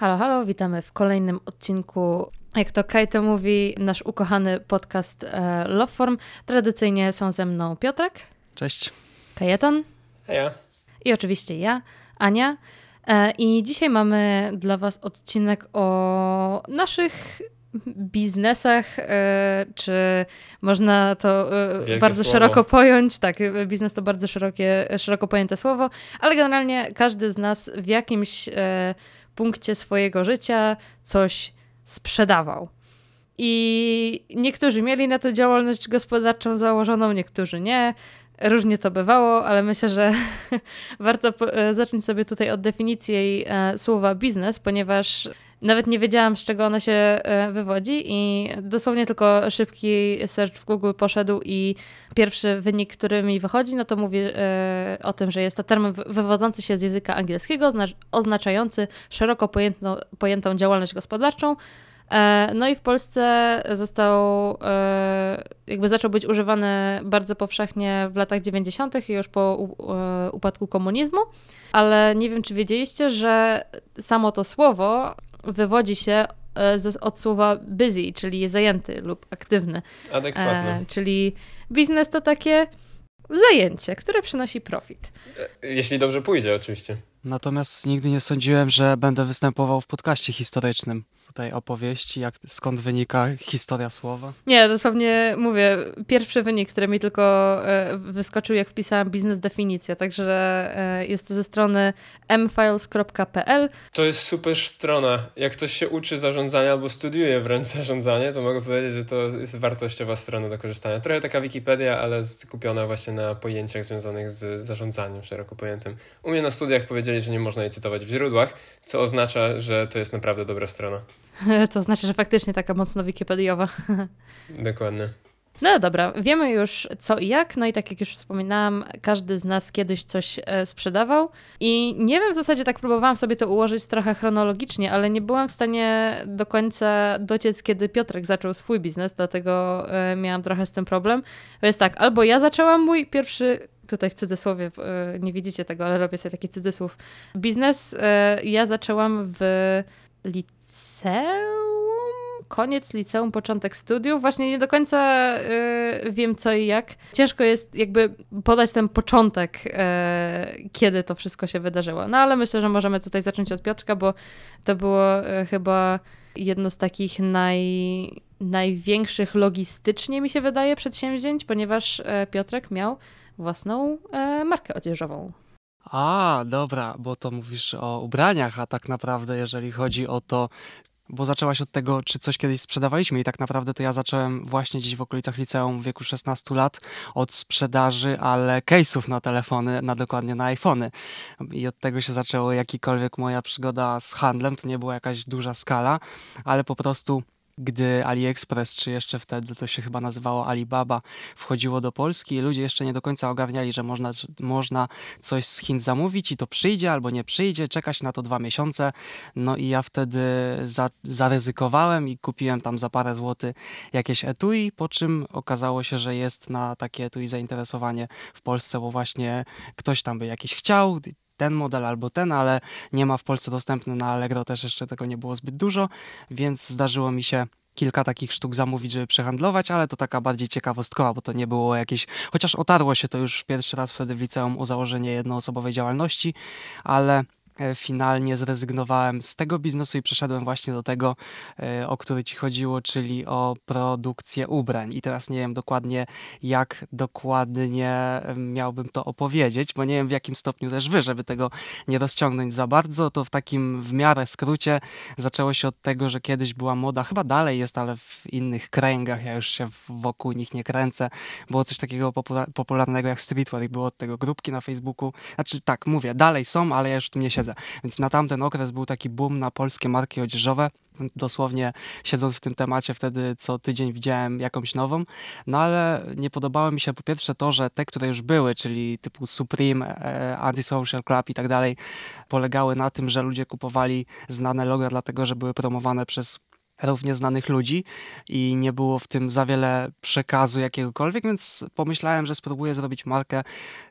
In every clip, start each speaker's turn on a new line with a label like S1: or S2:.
S1: Halo, halo, witamy w kolejnym odcinku. Jak to Kajto mówi, nasz ukochany podcast e, Loveform. Tradycyjnie są ze mną Piotrek.
S2: Cześć.
S1: Kajetan.
S3: Heja.
S1: I oczywiście ja, Ania. E, I dzisiaj mamy dla Was odcinek o naszych biznesach, e, czy można to
S3: Wielkie
S1: bardzo
S3: słowo.
S1: szeroko pojąć. Tak, biznes to bardzo szerokie, szeroko pojęte słowo, ale generalnie każdy z nas w jakimś punkcie swojego życia coś sprzedawał. I niektórzy mieli na to działalność gospodarczą założoną, niektórzy nie. Różnie to bywało, ale myślę, że warto e, zacząć sobie tutaj od definicji e, słowa biznes, ponieważ nawet nie wiedziałam, z czego ono się e, wywodzi i dosłownie tylko szybki search w Google poszedł i pierwszy wynik, który mi wychodzi, no to mówi e, o tym, że jest to termin wy- wywodzący się z języka angielskiego, oznacz- oznaczający szeroko pojętną, pojętą działalność gospodarczą, E, No i w Polsce został, jakby zaczął być używany bardzo powszechnie w latach 90. i już po upadku komunizmu, ale nie wiem, czy wiedzieliście, że samo to słowo wywodzi się e, od słowa busy, czyli zajęty lub aktywny.
S3: Adekwatne.
S1: E, czyli biznes to takie zajęcie, które przynosi profit.
S3: Jeśli dobrze pójdzie, oczywiście.
S2: Natomiast nigdy nie sądziłem, że będę występował w podcaście historycznym. Tutaj opowieści, jak, skąd wynika historia słowa.
S1: Nie, dosłownie mówię, pierwszy wynik, który mi tylko e, wyskoczył, jak wpisałam biznes definicja, także e, jest to ze strony mfiles.pl.
S3: To jest super strona. Jak ktoś się uczy zarządzania albo studiuje wręcz zarządzanie, to mogę powiedzieć, że to jest wartościowa strona do korzystania. Trochę taka Wikipedia, ale skupiona właśnie na pojęciach związanych z zarządzaniem szeroko pojętym. U mnie na studiach powiedzieli, że nie można jej cytować w źródłach, co oznacza, że to jest naprawdę dobra strona.
S1: To znaczy, że faktycznie taka mocno wikipediowa.
S3: Dokładnie.
S1: No dobra, wiemy już co i jak, no i tak jak już wspominałam, każdy z nas kiedyś coś e, sprzedawał i nie wiem, w zasadzie tak próbowałam sobie to ułożyć trochę chronologicznie, ale nie byłam w stanie do końca dociec, kiedy Piotrek zaczął swój biznes, dlatego e, miałam trochę z tym problem. Jest tak, albo ja zaczęłam mój pierwszy tutaj w cudzysłowie, e, nie widzicie tego, ale robię sobie taki cudzysłów, biznes. Ja zaczęłam w liceum, koniec liceum, początek studiów. Właśnie nie do końca y, wiem co i jak. Ciężko jest jakby podać ten początek, y, kiedy to wszystko się wydarzyło. No ale myślę, że możemy tutaj zacząć od Piotrka, bo to było y, chyba jedno z takich naj, największych logistycznie, mi się wydaje, przedsięwzięć, ponieważ Piotrek miał własną markę odzieżową.
S2: A, dobra, bo to mówisz o ubraniach, a tak naprawdę, jeżeli chodzi o to, bo zaczęłaś od tego, czy coś kiedyś sprzedawaliśmy i tak naprawdę to ja zacząłem właśnie gdzieś w okolicach liceum w wieku 16 lat od sprzedaży, ale case'ów na telefony, na dokładnie na iPhony. I od tego się zaczęło jakikolwiek moja przygoda z handlem, to nie była jakaś duża skala, ale po prostu gdy AliExpress, czy jeszcze wtedy to się chyba nazywało Alibaba, wchodziło do Polski i ludzie jeszcze nie do końca ogarniali, że można, że można coś z Chin zamówić i to przyjdzie albo nie przyjdzie, czekać na to dwa miesiące. No i ja wtedy za, zaryzykowałem i kupiłem tam za parę złotych jakieś etui, po czym okazało się, że jest na takie etui zainteresowanie w Polsce, bo właśnie ktoś tam by jakiś chciał, ten model albo ten, ale nie ma w Polsce dostępny na Allegro, też jeszcze tego nie było zbyt dużo, więc zdarzyło mi się kilka takich sztuk zamówić, żeby przehandlować, ale to taka bardziej ciekawostkowa, bo to nie było jakieś, chociaż otarło się to już pierwszy raz wtedy w liceum o założenie jednoosobowej działalności, ale finalnie zrezygnowałem z tego biznesu i przeszedłem właśnie do tego, e, o który ci chodziło, czyli o produkcję ubrań. I teraz nie wiem dokładnie, jak dokładnie e, miałbym to opowiedzieć, bo nie wiem w jakim stopniu też wy, żeby tego nie rozciągnąć za bardzo, to w takim w miarę skrócie zaczęło się od tego, że kiedyś była moda, chyba dalej jest, ale w innych kręgach, ja już się wokół nich nie kręcę, było coś takiego popula- popularnego jak streetwear i było od tego grupki na Facebooku. Znaczy tak, mówię, dalej są, ale ja już tu nie siedzę. Więc na tamten okres był taki boom na polskie marki odzieżowe. Dosłownie siedząc w tym temacie, wtedy co tydzień widziałem jakąś nową. No ale nie podobało mi się po pierwsze to, że te, które już były, czyli typu Supreme, e, Antisocial Club i tak dalej, polegały na tym, że ludzie kupowali znane logo, dlatego że były promowane przez równie znanych ludzi i nie było w tym za wiele przekazu jakiegokolwiek, więc pomyślałem, że spróbuję zrobić markę,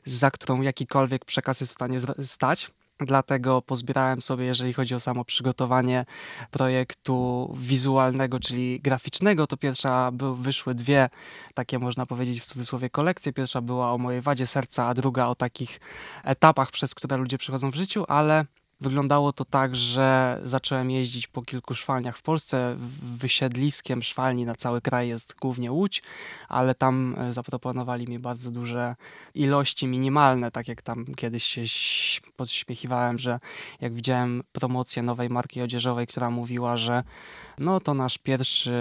S2: za którą jakikolwiek przekaz jest w stanie stać. Dlatego pozbierałem sobie, jeżeli chodzi o samo przygotowanie projektu wizualnego, czyli graficznego, to pierwsza był, wyszły dwie takie, można powiedzieć w cudzysłowie, kolekcje. Pierwsza była o mojej wadzie serca, a druga o takich etapach, przez które ludzie przechodzą w życiu, ale Wyglądało to tak, że zacząłem jeździć po kilku szwalniach w Polsce. Wysiedliskiem szwalni na cały kraj jest głównie Łódź, ale tam e, zaproponowali mi bardzo duże ilości minimalne, tak jak tam kiedyś się podśmiechiwałem, że jak widziałem promocję nowej marki odzieżowej, która mówiła, że no to nasz pierwszy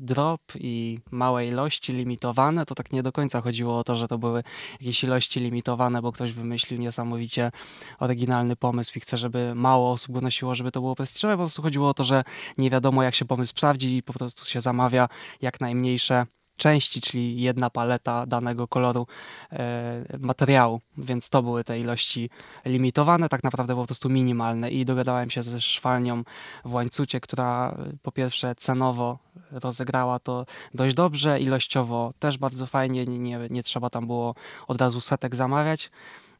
S2: drop i małe ilości limitowane, to tak nie do końca chodziło o to, że to były jakieś ilości limitowane, bo ktoś wymyślił niesamowicie oryginalny pomysł i chce, żeby mało osób go nosiło, żeby to było prestiżowe. Po prostu chodziło o to, że nie wiadomo jak się pomysł sprawdzi i po prostu się zamawia jak najmniejsze części, czyli jedna paleta danego koloru e, materiału, więc to były te ilości limitowane, tak naprawdę po prostu minimalne i dogadałem się ze szwalnią w łańcucie, która e, po pierwsze cenowo rozegrała to dość dobrze, ilościowo też bardzo fajnie, nie, nie trzeba tam było od razu setek zamawiać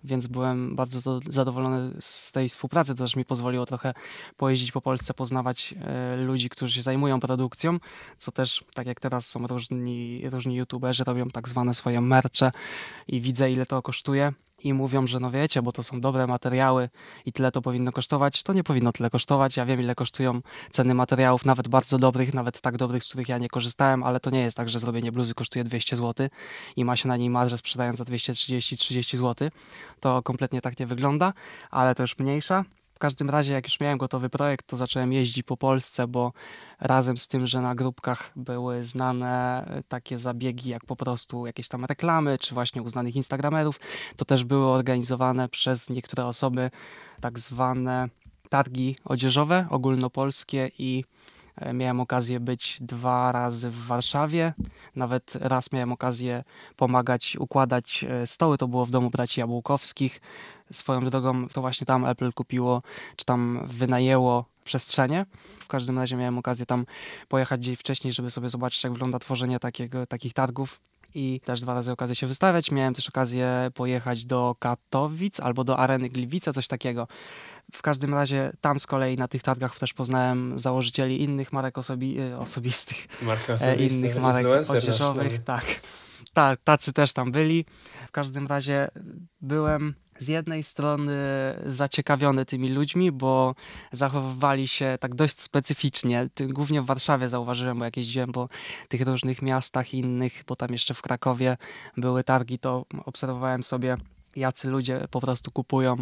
S2: więc byłem bardzo zadowolony z tej współpracy. To też mi pozwoliło trochę pojeździć po Polsce, poznawać e, ludzi, którzy się zajmują produkcją, co też, tak jak teraz są różni, różni youtuberzy, robią tak zwane swoje mercze i widzę, ile to kosztuje i mówią, że no wiecie, bo to są dobre materiały i tyle to powinno kosztować, to nie powinno tyle kosztować. Ja wiem, ile kosztują ceny materiałów, nawet bardzo dobrych, nawet tak dobrych, z których ja nie korzystałem, ale to nie jest tak, że zrobienie bluzy kosztuje 200 zł i ma się na niej marżę sprzedając za 230-30 zł. To kompletnie tak nie wygląda, ale to już mniejsza każdym razie, jak już miałem gotowy projekt, to zacząłem jeździć po Polsce, bo razem z tym, że na grupkach były znane e, takie zabiegi, jak po prostu jakieś tam reklamy, czy właśnie uznanych Instagramerów, to też były organizowane przez niektóre osoby tak zwane targi odzieżowe ogólnopolskie i e, Miałem okazję być dwa razy w Warszawie. Nawet raz miałem okazję pomagać układać e, stoły. To było w domu braci Jabłkowskich. Swoją drogą to właśnie tam Apple kupiło, czy tam wynajęło przestrzenie. W każdym razie miałem okazję tam pojechać dzień wcześniej, żeby sobie zobaczyć, jak wygląda tworzenie takiego, takich targów i też dwa razy okazję się wystawiać. Miałem też okazję pojechać do Katowic albo do Areny Gliwice, coś takiego. W każdym razie tam z kolei na tych targach też poznałem założycieli innych marek osobi e, osobistych,
S3: Marka e,
S2: innych marek odzieżowych. Tak, ta, tacy też tam byli. W każdym razie byłem z jednej strony zaciekawiony tymi ludźmi, bo zachowywali się tak dość specyficznie. Głównie w Warszawie zauważyłem, bo jak jeździłem po tych różnych miastach innych, bo tam jeszcze w Krakowie były targi, to obserwowałem sobie jacy ludzie po prostu kupują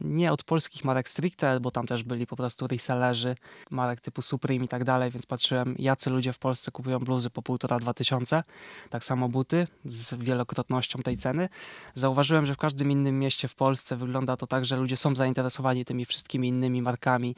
S2: nie od polskich marek stricte, bo tam też byli po prostu resellerzy marek typu Supreme i tak dalej, więc patrzyłem jacy ludzie w Polsce kupują bluzy po półtora, dwa tysiące, tak samo buty z wielokrotnością tej ceny. Zauważyłem, że w każdym innym mieście w Polsce wygląda to tak, że ludzie są zainteresowani tymi wszystkimi innymi markami.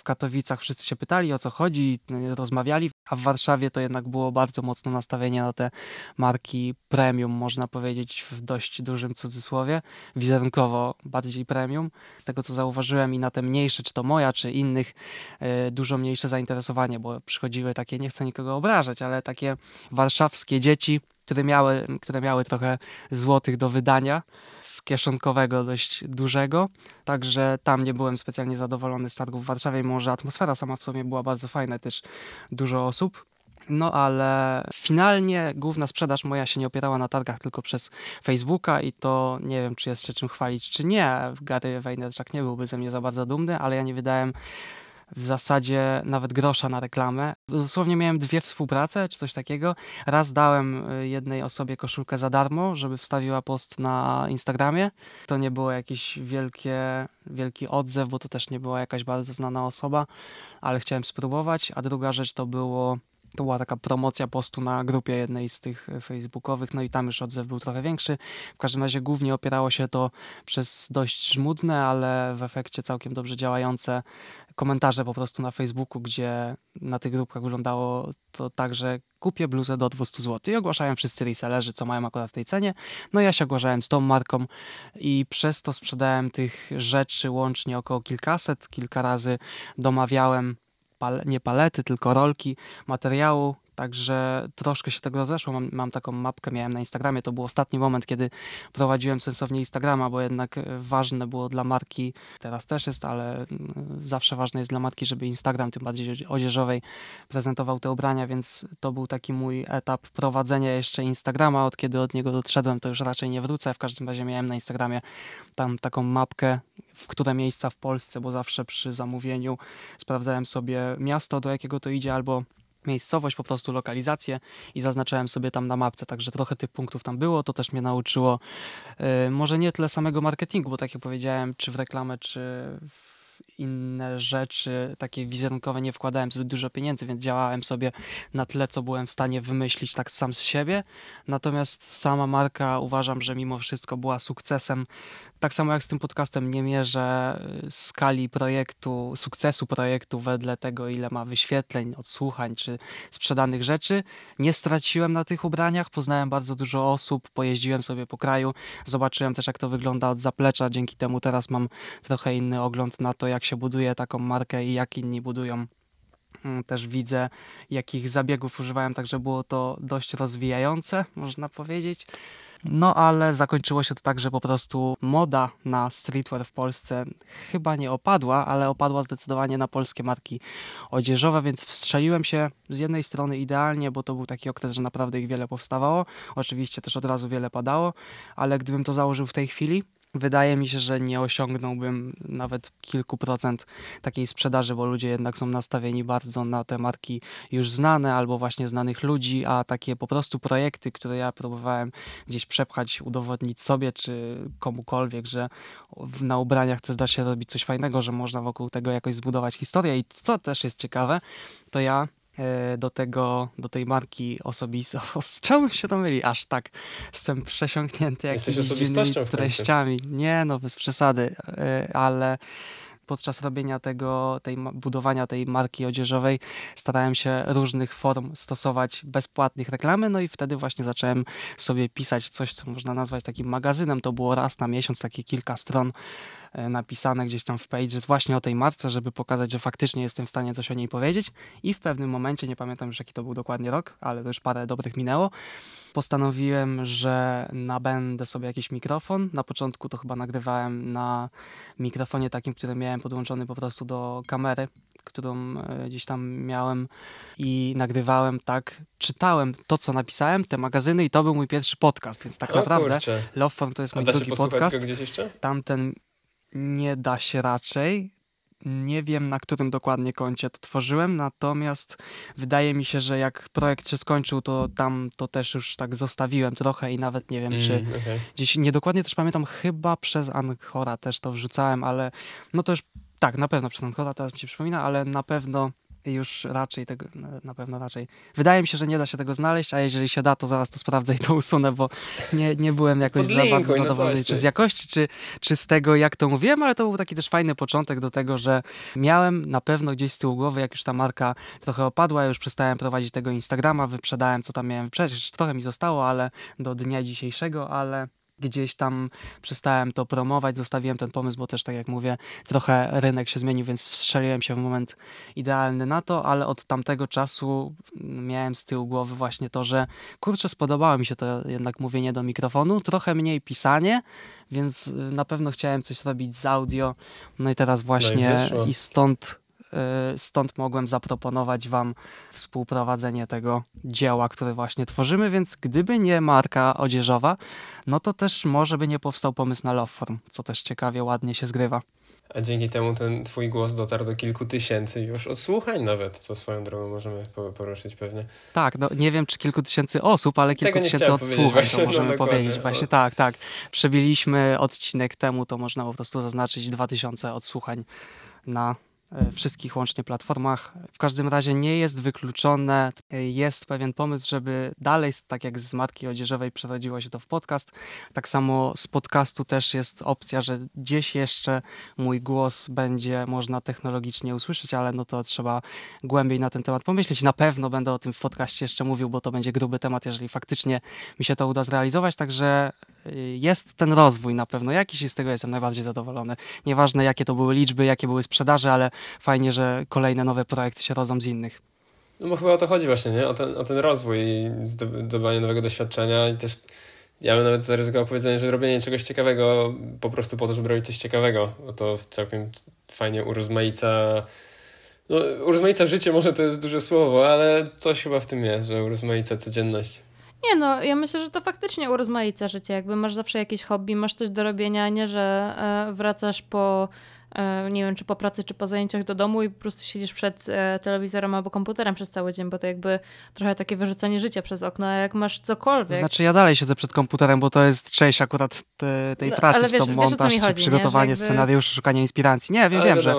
S2: W Katowicach wszyscy się pytali o co chodzi, rozmawiali, a w Warszawie to jednak było bardzo mocno nastawienie na te marki premium, można powiedzieć w dość dużym cudzysłowie, wizerunkowo bardziej premium. Z tego co zauważyłem i na te mniejsze, czy to moja, czy innych, yy, dużo mniejsze zainteresowanie, bo przychodziły takie, nie chcę nikogo obrażać, ale takie warszawskie dzieci, które miały, które miały trochę złotych do wydania z kieszonkowego dość dużego. Także tam nie byłem specjalnie zadowolony z targów w Warszawie, mimo że atmosfera sama w sobie była bardzo fajna, też dużo osób. No ale finalnie główna sprzedaż moja się nie opierała na targach tylko przez Facebooka i to nie wiem, czy jest się czym chwalić, czy nie. Gary Vaynerchuk nie byłby ze mnie za bardzo dumny, ale ja nie wydałem w zasadzie nawet grosza na reklamę. Dosłownie miałem dwie współprace, czy coś takiego. Raz dałem y, jednej osobie koszulkę za darmo, żeby wstawiła post na Instagramie. To nie było jakiś wielkie, wielki odzew, bo to też nie była jakaś bardzo znana osoba, ale chciałem spróbować. A druga rzecz to było to była taka promocja postu na grupie jednej z tych e, facebookowych, no i tam już odzew był trochę większy. W każdym razie głównie opierało się to przez dość żmudne, ale w efekcie całkiem dobrze działające komentarze po prostu na Facebooku, gdzie na tych grupkach wyglądało to tak, że kupię bluzę do 200 zł i ogłaszają wszyscy resellerzy, co mają akurat w tej cenie. No ja się ogłaszałem z tą marką i przez to sprzedałem tych rzeczy łącznie około kilkaset. Kilka razy domawiałem pal nie palety, tylko rolki materiału Także troszkę się tego rozeszło. Mam, mam, taką mapkę, miałem na Instagramie. To był ostatni moment, kiedy prowadziłem sensownie Instagrama, bo jednak e, ważne było dla marki, teraz też jest, ale mm, zawsze ważne jest dla marki, żeby Instagram, tym bardziej odzieżowej, prezentował te ubrania, więc to był taki mój etap prowadzenia jeszcze Instagrama. Od kiedy od niego odszedłem, to już raczej nie wrócę. W każdym razie miałem na Instagramie tam taką mapkę, w które miejsca w Polsce, bo zawsze przy zamówieniu sprawdzałem sobie miasto, do jakiego to idzie, albo miejscowość, po prostu lokalizację i zaznaczałem sobie tam na mapce, także trochę tych punktów tam było, to też mnie nauczyło yy, może nie tyle samego marketingu, bo tak jak powiedziałem, czy w reklamę, czy w inne rzeczy takie wizerunkowe nie wkładałem zbyt dużo pieniędzy, więc działałem sobie na tle, co byłem w stanie wymyślić tak sam z siebie. Natomiast sama marka uważam, że mimo wszystko była sukcesem tak samo jak z tym podcastem nie mierzę y, skali projektu, sukcesu projektu wedle tego, ile ma wyświetleń, odsłuchań czy sprzedanych rzeczy. Nie straciłem na tych ubraniach, poznałem bardzo dużo osób, pojeździłem sobie po kraju, zobaczyłem też jak to wygląda od zaplecza, dzięki temu teraz mam trochę inny ogląd na to, jak się buduje taką markę i jak inni budują mm, też widzę, jakich zabiegów używałem, także było to dość rozwijające, można powiedzieć. No ale zakończyło się to tak, że po prostu moda na streetwear w Polsce chyba nie opadła, ale opadła zdecydowanie na polskie marki odzieżowe, więc wstrzeliłem się z jednej strony idealnie, bo to był taki okres, że naprawdę ich wiele powstawało. Oczywiście też od razu wiele padało, ale gdybym to założył w tej chwili, Wydaje mi się, że nie osiągnąłbym nawet kilku procent takiej sprzedaży, bo ludzie jednak są nastawieni bardzo na te marki już znane albo właśnie znanych ludzi, a takie po prostu projekty, które ja próbowałem gdzieś przepchać, udowodnić sobie czy komukolwiek, że na ubraniach też da się robić coś fajnego, że można wokół tego jakoś zbudować historię. I co też jest ciekawe, to ja do tego, do tej marki osobisto. Z czemu się to myli? Aż tak jestem przesiąknięty jakimiś dziwnymi treściami. Nie, no bez przesady, e, ale podczas robienia tego, tej, budowania tej marki odzieżowej starałem się różnych form stosować bezpłatnych reklamy, no i wtedy właśnie zacząłem sobie pisać coś, co można nazwać takim magazynem. To było raz na miesiąc, takie kilka stron E, napisane gdzieś tam w page właśnie o tej marce, żeby pokazać, że faktycznie jestem w stanie coś o niej powiedzieć i w pewnym momencie, nie pamiętam już jaki to był dokładnie rok, ale to już parę dobrych minęło, postanowiłem, że nabędę sobie jakiś mikrofon. Na początku to chyba nagrywałem na mikrofonie takim, który miałem podłączony po prostu do kamery, którą e, gdzieś tam miałem i nagrywałem tak, czytałem to, co napisałem, te magazyny i to był mój pierwszy podcast, więc tak o, naprawdę kurczę. Loveform to jest mój drugi podcast.
S3: Go gdzieś jeszcze?
S2: Tamten nie da się raczej. Nie wiem, na którym dokładnie koncie to tworzyłem, natomiast wydaje mi się, że jak projekt się skończył, to tam to też już tak zostawiłem trochę i nawet nie wiem, mm, czy okay. gdzieś niedokładnie też pamiętam, chyba przez Anchora też to wrzucałem, ale no to już tak, na pewno przez Anchora teraz mi się przypomina, ale na pewno już raczej tego, na pewno raczej. Wydaje mi się, że nie da się tego znaleźć, a jeżeli się da, to zaraz to sprawdzę i to usunę, bo nie, nie byłem jakoś za bardzo zadowolony czy z jakości, czy, czy z tego, jak to mówiłem, ale to był taki też fajny początek do tego, że miałem na pewno gdzieś z tyłu głowy, jak już ta marka trochę opadła, już przestałem prowadzić tego Instagrama, wyprzedałem, co tam miałem wyprzedzić, trochę mi zostało, ale do dnia dzisiejszego, ale gdzieś tam przestałem to promować, zostawiłem ten pomysł, bo też tak jak mówię, trochę rynek się zmienił, więc wstrzeliłem się w moment idealny na to, ale od tamtego czasu miałem z tyłu głowy właśnie to, że kurczę, spodobało mi się to jednak mówienie do mikrofonu, trochę mniej pisanie, więc na pewno chciałem coś robić z audio, no i teraz właśnie no i, i stąd stąd mogłem zaproponować Wam współprowadzenie tego dzieła, które właśnie tworzymy, więc gdyby nie marka odzieżowa, no to też może by nie powstał pomysł na Loveform, co też ciekawie, ładnie się zgrywa.
S3: A dzięki temu ten twój głos dotarł do kilku tysięcy już odsłuchań nawet, co swoją drogą możemy poruszyć pewnie.
S2: Tak, no nie wiem czy kilku tysięcy osób, ale kilku tysięcy odsłuchań to możemy no, powiedzieć. Właśnie tak, tak. Przebiliśmy odcinek temu, to można po prostu zaznaczyć dwa tysiące odsłuchań na wszystkich łącznie platformach. W każdym razie nie jest wykluczone, e, jest pewien pomysł, żeby dalej, tak jak z marki odzieżowej przerodziło się to w podcast, tak samo z podcastu też jest opcja, że gdzieś jeszcze mój głos będzie można technologicznie usłyszeć, ale no to trzeba głębiej na ten temat pomyśleć. Na pewno będę o tym w podcaście jeszcze mówił, bo to będzie gruby temat, jeżeli faktycznie mi się to uda zrealizować, także e, jest ten rozwój na pewno jakiś i z tego jestem najbardziej zadowolony. Nieważne jakie to były liczby, jakie były sprzedaże, ale fajnie, że kolejne nowe projekty się rodzą z innych.
S3: No bo chyba o to chodzi właśnie, nie? O ten, o ten rozwój i zdobywanie nowego doświadczenia i też ja bym nawet zaryzykował powiedzenie, że robienie czegoś ciekawego po prostu po to, żeby robić coś ciekawego, bo to całkiem fajnie urozmaica no, urozmaica życie może to jest duże słowo, ale coś chyba w tym jest, że urozmaica codzienność.
S1: Nie no, ja myślę, że to faktycznie urozmaica życie. Jakby masz zawsze jakieś hobby, masz coś do robienia, nie, że e, wracasz po nie wiem, czy po pracy, czy po zajęciach do domu i po prostu siedzisz przed e, telewizorem albo komputerem przez cały dzień, bo to jakby trochę takie wyrzucanie życia przez okno, a jak masz cokolwiek...
S2: Znaczy ja dalej siedzę przed komputerem, bo to jest część akurat te, tej no, pracy, wiesz, to montaż, czy chodzi, przygotowanie jakby... scenariuszy, szukanie inspiracji. Nie, wiem, ale wiem, że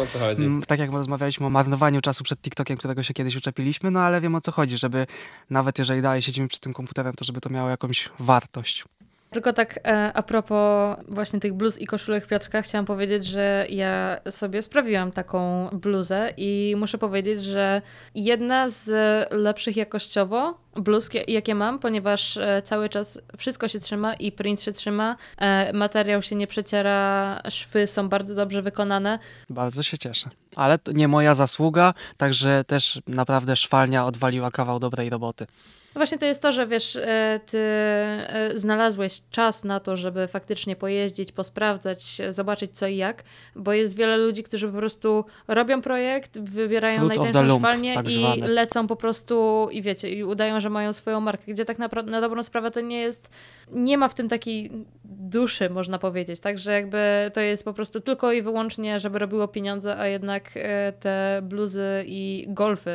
S2: m, tak jak rozmawialiśmy o marnowaniu czasu przed TikTokiem, którego się kiedyś uczepiliśmy, no ale wiem o co chodzi, żeby nawet jeżeli dalej siedzimy przed tym komputerem, to żeby to miało jakąś wartość.
S1: Tylko tak e, a propos właśnie tych bluz i koszulek Piotrka, chciałam powiedzieć, że ja sobie sprawiłam taką bluzę i muszę powiedzieć, że jedna z lepszych jakościowo bluz, jakie mam, ponieważ e, cały czas wszystko się trzyma i print się trzyma, e, materiał się nie przeciera, szwy są bardzo dobrze wykonane.
S2: Bardzo się cieszę. Ale to nie moja zasługa, także też naprawdę szwalnia odwaliła kawał dobrej roboty.
S1: No właśnie to jest to, że wiesz, e, ty e, znalazłeś czas na to, żeby faktycznie pojeździć, posprawdzać, zobaczyć co i jak, bo jest wiele ludzi, którzy po prostu robią projekt, wybierają Fruit najtańszą szwalnię tak i zwany. lecą po prostu i wiecie, i udają, że mają swoją markę, gdzie tak naprawdę na dobrą sprawę to nie jest, nie ma w tym takiej duszy, można powiedzieć, także jakby to jest po prostu tylko i wyłącznie, żeby robiło pieniądze, a jednak e, te bluzy i golfy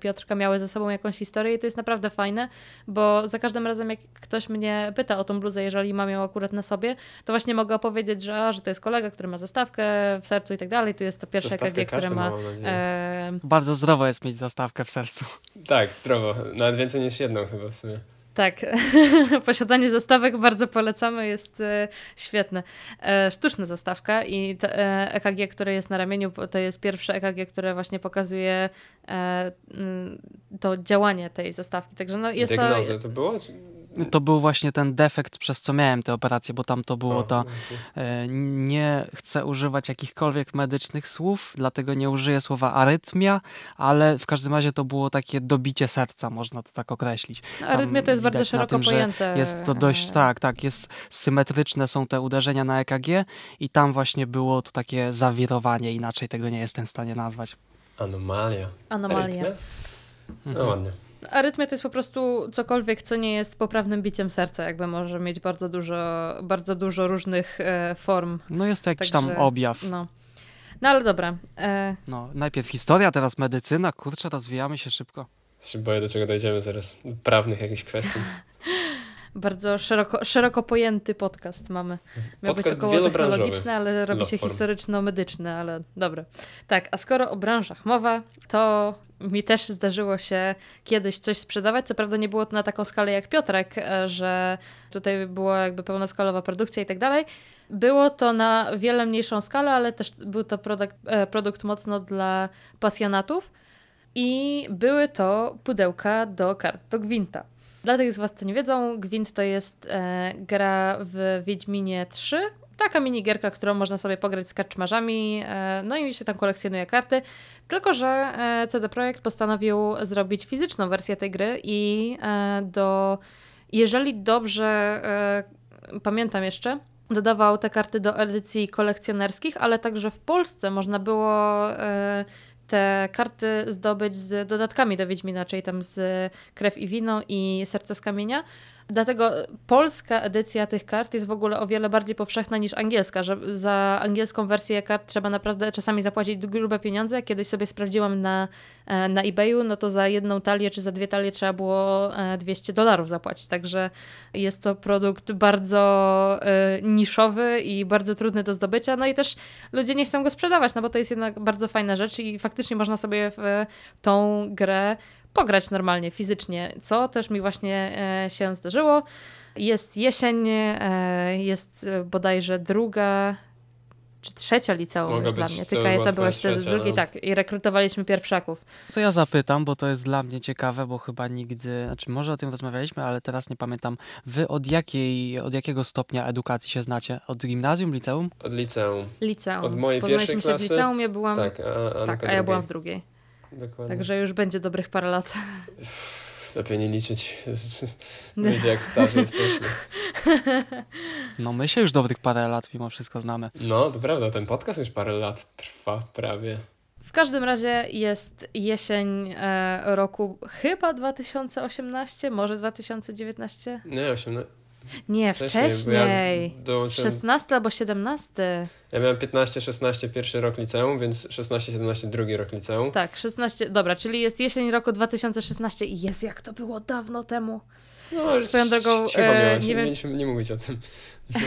S1: Piotrka miały ze sobą jakąś historię i to jest naprawdę naprawdę fajne, bo za każdym razem, jak ktoś mnie pyta o tą bluzę, jeżeli mam ją akurat na sobie, to właśnie mogę opowiedzieć, że, a, że to jest kolega, który ma zastawkę w sercu i tak dalej. Tu jest to pierwsze EKG, które ma.
S2: E... Bardzo zdrowo jest mieć zastawkę w sercu.
S3: Tak, zdrowo. Nawet więcej niż jedną chyba w sumie.
S1: Tak, posiadanie zastawek bardzo polecamy, jest e, świetne. E, sztuczna zastawka i to, e, EKG, które jest na ramieniu, to jest pierwsze EKG, które właśnie pokazuje to działanie tej zastawki. Także no jest
S3: Diagnozę to, to było?
S2: To był właśnie ten defekt, przez co miałem tę operację, bo tam to było to. E, nie chcę używać jakichkolwiek medycznych słów, dlatego nie użyję słowa arytmia, ale w każdym razie to było takie dobicie serca, można to tak określić.
S1: No, arytmia to jest bardzo szeroko tym, pojęte.
S2: Jest to dość, tak, tak, jest symetryczne są te uderzenia na EKG i tam właśnie było to takie zawirowanie, inaczej tego nie jestem w stanie nazwać.
S3: Anomalia.
S1: Anomalia. Arytmia?
S3: No mhm. ładnie.
S1: Arytmia to jest po prostu cokolwiek, co nie jest poprawnym biciem serca, jakby może mieć bardzo dużo, bardzo dużo różnych e, form.
S2: No jest to jakiś Także, tam objaw.
S1: No. no ale dobra. E...
S2: No, najpierw historia, teraz medycyna. Kurczę, rozwijamy się szybko.
S3: Się boję, do czego dojdziemy zaraz. Prawnych jakichś kwestii.
S1: bardzo szeroko, szeroko pojęty podcast mamy.
S3: Miał podcast być około technologiczny,
S1: ale robi się historyczno-medyczny, ale dobra. Tak, a skoro o branżach mowa, to mi też zdarzyło się kiedyś coś sprzedawać. Co prawda nie było to na taką skalę jak Piotrek, e, że tutaj była jakby pełnoskalowa produkcja i tak dalej. Było to na wiele mniejszą skalę, ale też był to produkt, e, produkt mocno dla pasjonatów. I były to pudełka do kart do Gwinta. Dla tych z Was, co nie wiedzą, Gwint to jest e, gra w Wiedźminie 3. Taka minigierka, którą można sobie pograć z karczmarzami, e, no i się tam kolekcjonuje karty. Tylko, że e, CD Projekt postanowił zrobić fizyczną wersję tej gry i e, do... Jeżeli dobrze e, pamiętam jeszcze, dodawał te karty do edycji kolekcjonerskich, ale także w Polsce można było e, te karty zdobyć z dodatkami do Wiedźmina, czyli tam z Krew i Wino i Serce z Kamienia. Dlatego polska edycja tych kart jest w ogóle o wiele bardziej powszechna niż angielska, że za angielską wersję kart trzeba naprawdę czasami zapłacić grube pieniądze. Kiedyś sobie sprawdziłam na, e, na eBayu, no to za jedną talię czy za dwie talie trzeba było 200 e, dolarów zapłacić. Także jest to produkt bardzo e, niszowy i bardzo trudny do zdobycia. No i też ludzie nie chcą go sprzedawać, no bo to jest jednak bardzo fajna rzecz i faktycznie można sobie w tą grę pograć normalnie, fizycznie, co też mi właśnie e, się zdarzyło. Jest jesień, e, jest e, bodajże druga czy trzecia liceum już dla mnie. Tylko ja to była wtedy z drugiej, no. tak. I rekrutowaliśmy pierwszaków.
S2: To ja zapytam, bo to jest dla mnie ciekawe, bo chyba nigdy, znaczy może o tym rozmawialiśmy, ale teraz nie pamiętam. Wy od jakiej, od jakiego stopnia edukacji się znacie? Od gimnazjum, liceum?
S3: Od liceum.
S1: Liceum.
S3: Od mojej pierwszej klasy.
S1: się w liceum, ja byłam,
S3: tak, a,
S1: tak, a ja byłam w drugiej.
S3: Dokładnie.
S1: Także już będzie dobrych parę lat.
S3: Lepiej nie liczyć. Wiecie, jak starzy jesteśmy.
S2: No my się już dobrych parę lat mimo wszystko znamy.
S3: No, to prawda, ten podcast już parę lat trwa prawie.
S1: W każdym razie jest jesień e, roku chyba 2018, może 2019?
S3: Nie, 18.
S1: Nie,
S3: Wcześniej,
S1: wcześniej.
S3: ja dołączyłem
S1: 16 albo 17.
S3: Ja miałem 15-16 pierwszy rok liceum, więc 16-17 drugi rok liceum.
S1: Tak, 16. Dobra, czyli jest jesień roku 2016 i Jezu, jak to było dawno temu.
S3: No, już
S1: Swoją drogą,
S3: cicho
S1: e, nie wiem-
S3: mieliśmy nie mówić o tym. No.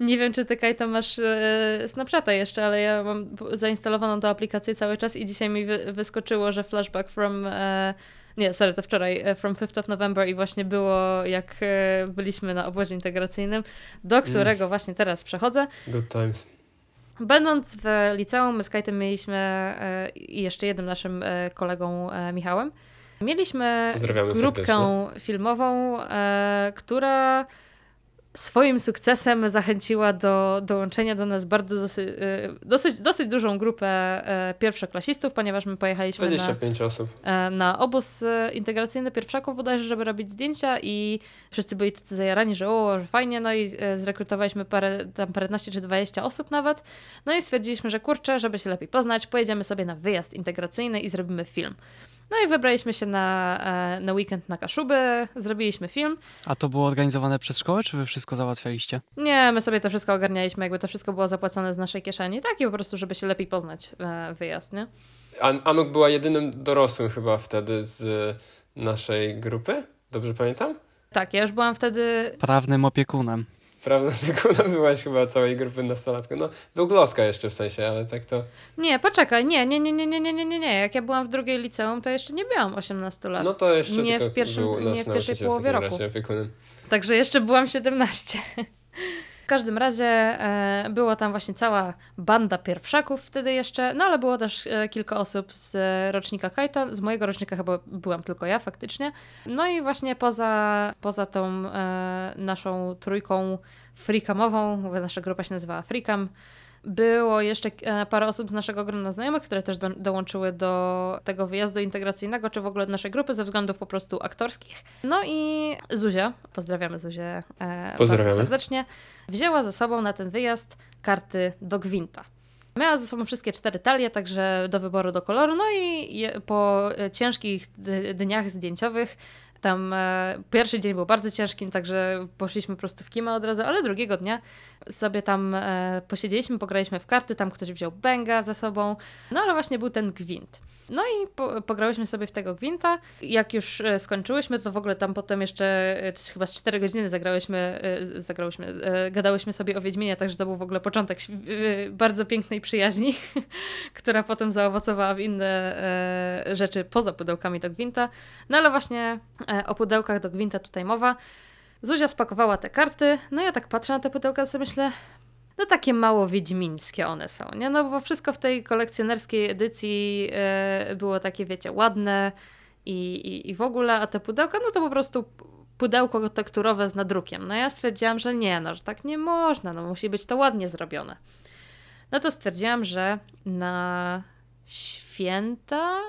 S1: Nie wiem, czy ty, Kajto, masz e, Snapchata jeszcze, ale ja mam zainstalowaną tę aplikację cały czas i dzisiaj mi wy, wyskoczyło, że flashback from... E, nie, sorry, to wczoraj, e, from 5th of November i właśnie było, jak e, byliśmy na obozie integracyjnym, do którego właśnie teraz przechodzę.
S3: Good times.
S1: Będąc w liceum, my z Kajtem mieliśmy e, i jeszcze jednym naszym kolegą Michałem, mieliśmy
S3: Pozdrawiamy
S1: grupkę
S3: serdecznie.
S1: filmową, która swoim sukcesem zachęciła do dołączenia do nas bardzo dosyć, e, dosyć, dosyć dużą grupę e, pierwszoklasistów, ponieważ my pojechaliśmy na,
S3: 25 osób.
S1: e, na obóz integracyjny pierwszaków bodajże, żeby robić zdjęcia i wszyscy byli tacy zajarani, że o, że fajnie, no i zrekrutowaliśmy parę, tam paręnaście czy 20 osób nawet, no i stwierdziliśmy, że kurczę, żeby się lepiej poznać, pojedziemy sobie na wyjazd integracyjny i zrobimy film. No i wybraliśmy się na, e, na weekend na Kaszuby, zrobiliśmy film.
S2: A to było organizowane przez szkołę, czy wy wszystko załatwialiście?
S1: Nie, my sobie to wszystko ogarnialiśmy, jakby to wszystko było zapłacone z naszej kieszeni, tak i po prostu, żeby się lepiej poznać e, wyjazd, nie?
S3: An Anuk była jedynym dorosłym chyba wtedy z naszej grupy. Dobrze pamiętam?
S1: Tak, ja już byłam wtedy
S2: Prawnym opiekunem.
S3: Prawda, tylko byłaś chyba całej grupy nastolatków. No, był Gloska jeszcze w sensie, ale tak to...
S1: Nie, poczekaj, nie, nie, nie, nie, nie, nie, nie, nie, nie. Jak ja byłam w drugiej liceum, to jeszcze nie miałam 18 lat.
S3: No to jeszcze
S1: Nie
S3: tylko
S1: w pierwszym-
S3: był
S1: nie
S3: nas
S1: w pierwszej połowie roku.
S3: razie.
S1: Także jeszcze byłam 17. Każdym razie e, było tam właśnie cała banda pierwszaków wtedy jeszcze, no ale było też e, kilka osób z rocznika Kajta, z mojego rocznika chyba byłam tylko ja faktycznie. No i właśnie poza, poza tą e, naszą trójką freakamową, mówię, nasza grupa się nazywała Freakam, było jeszcze e, parę osób z naszego grona znajomych, które też do, dołączyły do tego wyjazdu integracyjnego, czy w ogóle do naszej grupy ze względów po prostu aktorskich. No i Zuzia, pozdrawiamy Zuzię e,
S3: Pozdrawiamy.
S1: bardzo serdecznie, wzięła ze sobą na ten wyjazd karty do Gwinta. Miała ze sobą wszystkie cztery talie, także do wyboru do koloru. No i je- po ciężkich dniach zdjęciowych, tam e, pierwszy dzień był bardzo ciężki, także poszliśmy po prostu w kimę od razu, ale drugiego dnia sobie tam e, posiedzieliśmy, pograliśmy w karty, tam ktoś wziął bęga ze sobą, no ale właśnie był ten gwint. No i po, pograłyśmy sobie w tego gwinta. Jak już e, skończyłyśmy, to w ogóle tam potem jeszcze e, chyba z 4 godziny zagrałyśmy, e, zagrałyśmy, gadałyśmy sobie o Wiedźminie, także to był w ogóle początek bardzo pięknej przyjaźni, która potem zaowocowała w inne rzeczy poza pudełkami do gwinta. No ale właśnie o pudełkach do gwinta tutaj mowa. Zuzia spakowała te karty, no ja tak patrzę na te pudełka, sobie myślę, no takie mało wiedźmińskie one są, nie? No bo wszystko w tej kolekcjonerskiej edycji e, było takie, wiecie, ładne i, i, i w ogóle, a te pudełka, no to po prostu pudełko tekturowe z nadrukiem. No ja stwierdziłam, że nie, no, że tak nie można, no musi być to ładnie zrobione. No to stwierdziłam, że na święta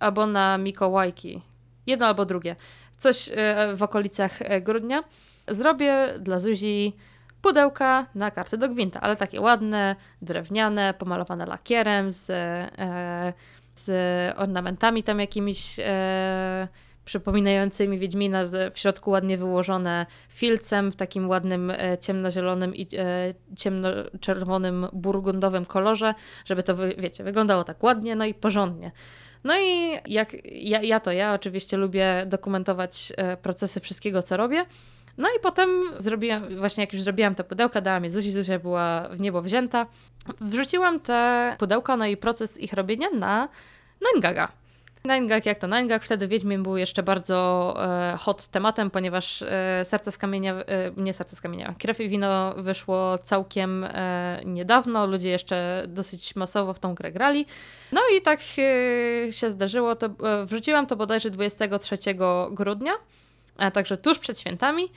S1: albo na Mikołajki, jedno albo drugie, coś e, w okolicach e, grudnia, zrobię dla Zuzi pudełka na karty do gwinta, ale takie ładne, drewniane, pomalowane lakierem, z, e, z ornamentami tam jakimiś przypominającymi Wiedźmina, w środku ładnie wyłożone filcem w takim ładnym ciemnozielonym i ciemnoczerwonym burgundowym kolorze, żeby to, wiecie, wyglądało tak ładnie, no i porządnie. No i jak ja, ja to ja oczywiście lubię dokumentować e, procesy wszystkiego, co robię. No i potem zrobiłam, właśnie jak już zrobiłam te pudełka, dałam je Zuzi, Zuzia była w niebo wzięta. Wrzuciłam te pudełka, no i proces ich robienia na Ningaga. Ningag jak to Ningag, wtedy Wiedźmin był jeszcze bardzo e, hot tematem, ponieważ e, Serce z Kamienia, e, nie Serce z Kamienia, Krew i Wino wyszło całkiem e, niedawno, ludzie jeszcze dosyć masowo w tą grę grali. No i tak e, się zdarzyło, to, e, wrzuciłam to bodajże 23 grudnia, a także tuż przed świętami.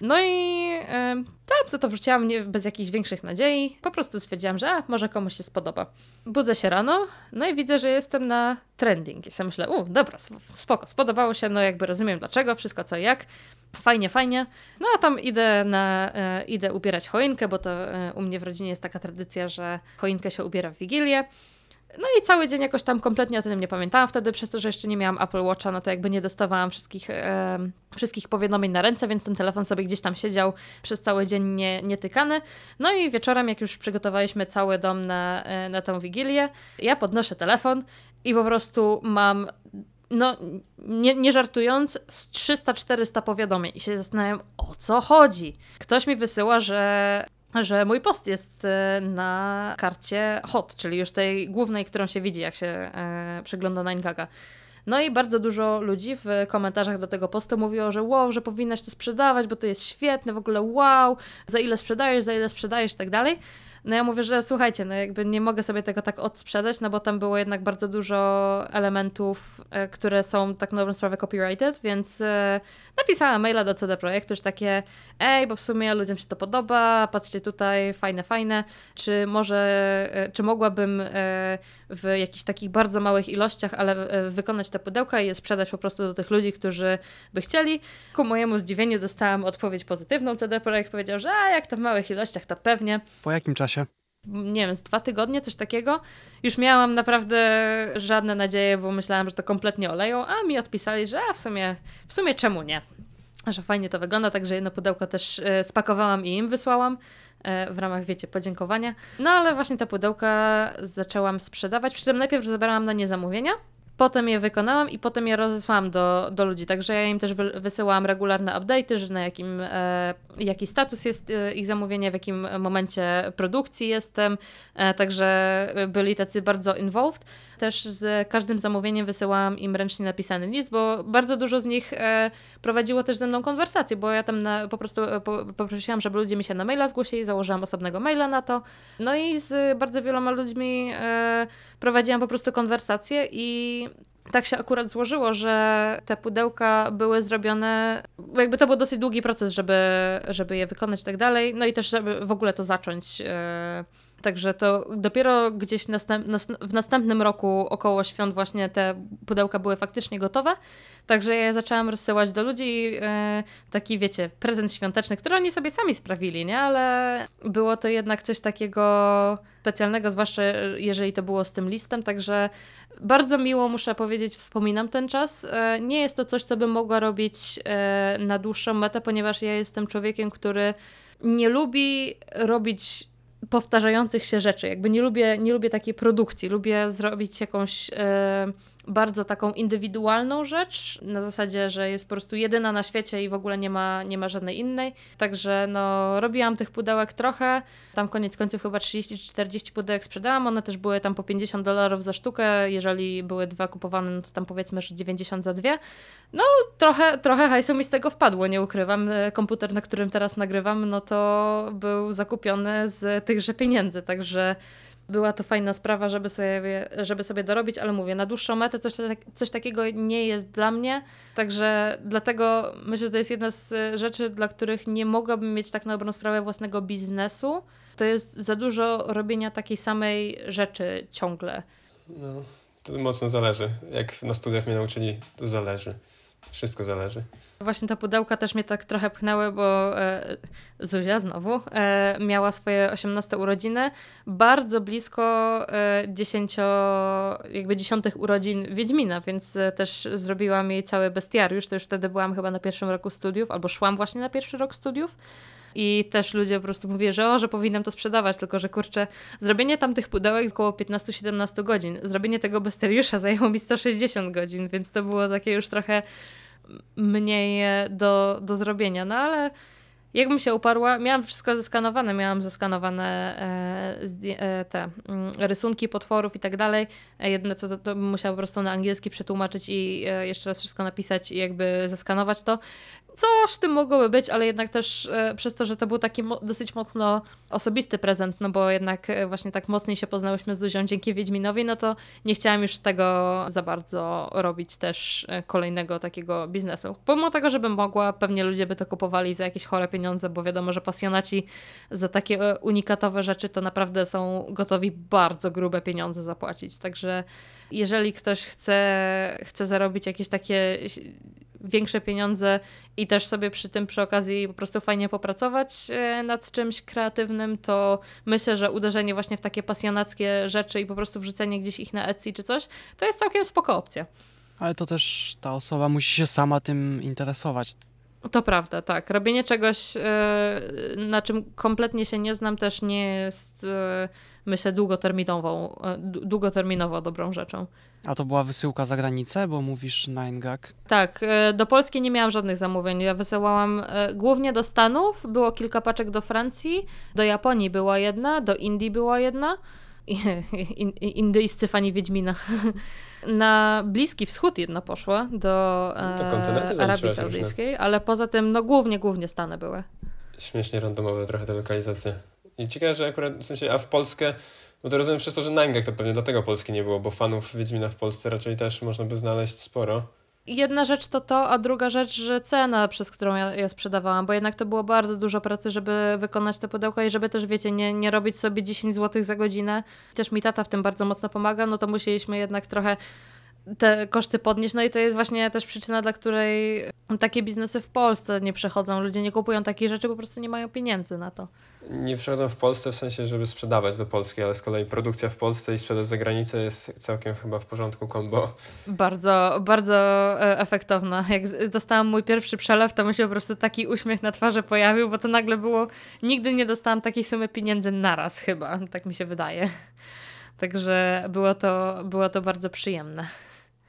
S1: No i yy, tam co to wrzuciłam nie, bez jakichś większych nadziei. Po prostu stwierdziłam, że a, może komuś się spodoba. Budzę się rano, no i widzę, że jestem na trending. I sobie myślę, u, dobra, spoko, spodobało się, no jakby rozumiem dlaczego, wszystko co jak. Fajnie, fajnie. No a tam idę, na, e, idę ubierać choinkę, bo to e, u mnie w rodzinie jest taka tradycja, że choinkę się ubiera w Wigilię. No i cały dzień jakoś tam kompletnie o tym nie pamiętałam wtedy, przez to, że jeszcze nie miałam Apple Watcha, no to jakby nie dostawałam wszystkich, e, wszystkich powiadomień na ręce, więc ten telefon sobie gdzieś tam siedział przez cały dzień nie, nietykany. No i wieczorem, jak już przygotowaliśmy cały dom na, e, na tą Wigilię, ja podnoszę telefon i po prostu mam no nie, nie żartując, z 300-400 powiadomień i się zastanawiam, o co chodzi. Ktoś mi wysyła, że że mój post jest e, na karcie hot, czyli już tej głównej, którą się widzi, jak się e, przegląda na Ingaga. No i bardzo dużo ludzi w komentarzach do tego postu mówiło, że wow, że powinnaś to sprzedawać, bo to jest świetne, w ogóle wow, za ile sprzedajesz, za ile sprzedajesz i tak dalej. No ja mówię, że słuchajcie, no jakby nie mogę sobie tego tak odsprzedać, no bo tam było jednak bardzo dużo elementów, e, które są tak na dobrą sprawę copyrighted, więc e, napisałam maila do CD Projektu, że takie ej, bo w sumie ludziom się to podoba, patrzcie tutaj, fajne, fajne, czy może, e, czy mogłabym w jakichś takich bardzo małych ilościach, ale wykonać te pudełka i je sprzedać po prostu do tych ludzi, którzy by chcieli. Ku mojemu zdziwieniu dostałam odpowiedź pozytywną, CD Projekt powiedział, że a, jak to w małych ilościach, to pewnie.
S2: Po jakim czasie?
S1: Nie wiem, z dwa tygodnie, coś takiego. Już miałam naprawdę żadne nadzieje, bo myślałam, że to kompletnie oleją, a mi odpisali, że w sumie, w sumie czemu nie? Że fajnie to wygląda, także jedno pudełko też e, spakowałam i im wysłałam e, w ramach, wiecie, podziękowania. No ale właśnie te pudełka zaczęłam sprzedawać, przy czym najpierw zabrałam na nie zamówienia, Potem je wykonałam i potem je rozesłałam do, do ludzi. Także ja im też wysyłałam regularne update'y, że na jakim, e, jaki status jest e, ich zamówienia, w jakim momencie produkcji jestem. E, także byli tacy bardzo involved. Też z każdym zamówieniem wysyłałam im ręcznie napisany list, bo bardzo dużo z nich e, prowadziło też ze mną konwersacje, bo ja tam na, po prostu e, po, poprosiłam, żeby ludzie mi się na maila zgłosili, założyłam osobnego maila na to. No i z bardzo wieloma ludźmi e, prowadziłam po prostu konwersacje i tak się akurat złożyło, że te pudełka były zrobione, jakby to był dosyć długi proces, żeby, żeby je wykonać i tak dalej, no i też żeby w ogóle to zacząć. Także to dopiero gdzieś następ, w następnym roku około świąt właśnie te pudełka były faktycznie gotowe. Także ja zaczęłam rozsyłać do ludzi e, taki, wiecie, prezent świąteczny, który oni sobie sami sprawili, nie? Ale było to jednak coś takiego specjalnego, zwłaszcza jeżeli to było z tym listem, także bardzo miło, muszę powiedzieć, wspominam ten czas. E, nie jest to coś, co bym mogła robić e, na dłuższą metę, ponieważ ja jestem człowiekiem, który nie lubi robić powtarzających się rzeczy. Jakby nie lubię, nie lubię takiej produkcji. Lubię zrobić jakąś e, bardzo taką indywidualną rzecz, na zasadzie, że jest po prostu jedyna na świecie i w ogóle nie ma, nie ma żadnej innej. Także no, robiłam tych pudełek trochę. Tam koniec końców chyba 30-40 pudełek sprzedałam. One też były tam po 50 dolarów za sztukę. Jeżeli były dwa kupowane, no to tam powiedzmy, że 90 za dwie. No, trochę, trochę hajsu mi z tego wpadło, nie ukrywam. E, komputer, na którym teraz nagrywam, no to był zakupiony z tychże pieniędzy, także była to fajna sprawa, żeby sobie, żeby sobie dorobić, ale mówię, na dłuższą metę coś, coś takiego nie jest dla mnie, także dlatego myślę, że to jest jedna z rzeczy, dla których nie mogłabym mieć tak na dobrą sprawę własnego biznesu. To jest za dużo robienia takiej samej rzeczy ciągle.
S3: No, to mocno zależy. Jak na studiach mnie nauczyli, to zależy. Wszystko zależy.
S1: Właśnie te pudełka też mnie tak trochę pchnęły, bo e, Zuzia znowu e, miała swoje 18 urodziny bardzo blisko e, 10, jakby dziesiątych urodzin Wiedźmina, więc e, też zrobiłam jej cały bestiariusz. To już wtedy byłam chyba na pierwszym roku studiów, albo szłam właśnie na pierwszy rok studiów. I też ludzie po prostu mówili, że o, że powinnam to sprzedawać, tylko że kurczę, zrobienie tam tych pudełek około 15-17 godzin. Zrobienie tego besteriusza zajęło mi 160 godzin, więc to było takie już trochę mniej do, do zrobienia. No ale jakbym się uparła, miałam wszystko zeskanowane, miałam zeskanowane e, e, te mm, rysunki potworów i tak dalej. E, jedno co to, to bym musiała po prostu na angielski przetłumaczyć i jeszcze raz wszystko napisać i jakby zeskanować to. Coś w tym mogłoby być, ale jednak też e, przez to, że to był taki dosyć mocno osobisty prezent, no bo jednak e, właśnie tak mocniej się poznałyśmy z Zuzią dzięki Wiedźminowi, no to nie chciałam już z tego za bardzo robić też e, kolejnego takiego biznesu. Pomimo tego, żebym mogła, pewnie ludzie by to kupowali za jakieś chore pieniądze, bo wiadomo, że pasjonaci za takie unikatowe rzeczy to naprawdę są gotowi bardzo grube pieniądze zapłacić. Także jeżeli ktoś chce, chce zarobić jakieś takie większe pieniądze i też sobie przy tym przy okazji po prostu fajnie popracować e, nad czymś kreatywnym, to myślę, że uderzenie właśnie w takie pasjonackie rzeczy i po prostu wrzucenie gdzieś ich na Etsy czy coś, to jest całkiem spoko opcja.
S2: Ale to też ta osoba musi się sama tym interesować.
S1: To prawda, tak. Robienie czegoś, e, na czym kompletnie się nie znam, też nie jest, e, myślę, długoterminową, długoterminowo dobrą rzeczą.
S2: A to była wysyłka za granicę, bo mówisz 9gag?
S1: Tak, e, do Polski nie miałam żadnych zamówień. Ja wysyłałam e, głównie do Stanów, było kilka paczek do Francji, do Japonii była jedna, do Indii była jedna. Indyjscy fani Wiedźmina. Na Bliski Wschód jedna poszła, do e, Arabii Saudyjskiej, ale poza tym, no głównie, głównie Stany były.
S3: Śmiesznie randomowe trochę te lokalizacje. I ciekawe, że akurat, w sensie, a w Polskę bo to rozumiem przez to, że Nangak to pewnie dlatego Polski nie było, bo fanów Wiedźmina w Polsce raczej też można by znaleźć sporo.
S1: Jedna rzecz to to, a druga rzecz, że cena, przez którą ja je sprzedawałam, bo jednak to było bardzo dużo pracy, żeby wykonać te pudełka i żeby też, wiecie, nie, nie robić sobie 10 zł za godzinę. Też mi tata w tym bardzo mocno pomaga, no to musieliśmy jednak trochę te koszty podnieść. No i to jest właśnie też przyczyna, dla której takie biznesy w Polsce nie przechodzą. Ludzie nie kupują takich rzeczy, po prostu nie mają pieniędzy na to.
S3: Nie przechodzą w Polsce w sensie, żeby sprzedawać do Polski, ale z kolei produkcja w Polsce i sprzedaż za granicę jest całkiem chyba w porządku kombo.
S1: Bardzo, bardzo e, efektowna. Jak dostałam mój pierwszy przelew, to mi się po prostu taki uśmiech na twarzy pojawił, bo to nagle było, nigdy nie dostałam takiej sumy pieniędzy naraz chyba, tak mi się wydaje. Także było to, było to bardzo przyjemne.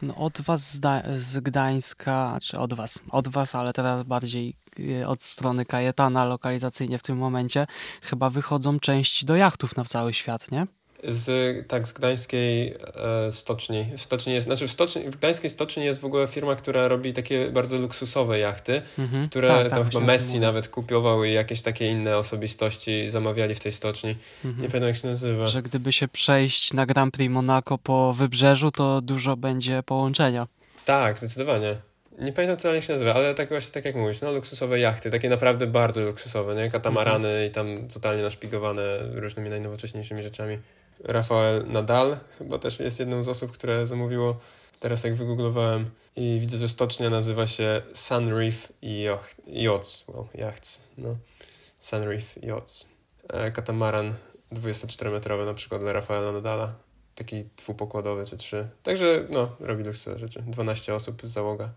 S2: No od was z, z Gdańska, czy od was, od was, ale teraz bardziej e, od strony Kajetana lokalizacyjnie w tym momencie, chyba wychodzą części do jachtów na cały świat, nie?
S3: Z, tak, z gdańskiej e, stoczni. Stoczni jest, znaczy w, stoczni, w gdańskiej stoczni jest w ogóle firma, która robi takie bardzo luksusowe jachty, mhm. które tak, tam tak, chyba Messi nawet kupował i jakieś takie inne osobistości zamawiali w tej stoczni. Mhm. Nie pamiętam jak się nazywa.
S2: Że gdyby się przejść na Grand Prix Monaco po wybrzeżu, to dużo będzie połączenia.
S3: Tak, zdecydowanie. Nie pamiętam to jak się nazywa, ale tak właśnie tak jak mówisz, no luksusowe jachty, takie naprawdę bardzo luksusowe, nie? Katamarany mhm. i tam totalnie naszpigowane różnymi najnowocześniejszymi rzeczami. Rafael Nadal chyba też jest jedną z osób, które zamówiło. Teraz jak wygooglowałem i widzę, że stocznia nazywa się Sunreef Yachts. Well, yachts, no. Sunreef Yachts. E, katamaran 24-metrowy na przykład dla Rafaela Nadala. Taki dwupokładowy czy trzy. Także no, robi luksusowe rzeczy. 12 osób z załoga.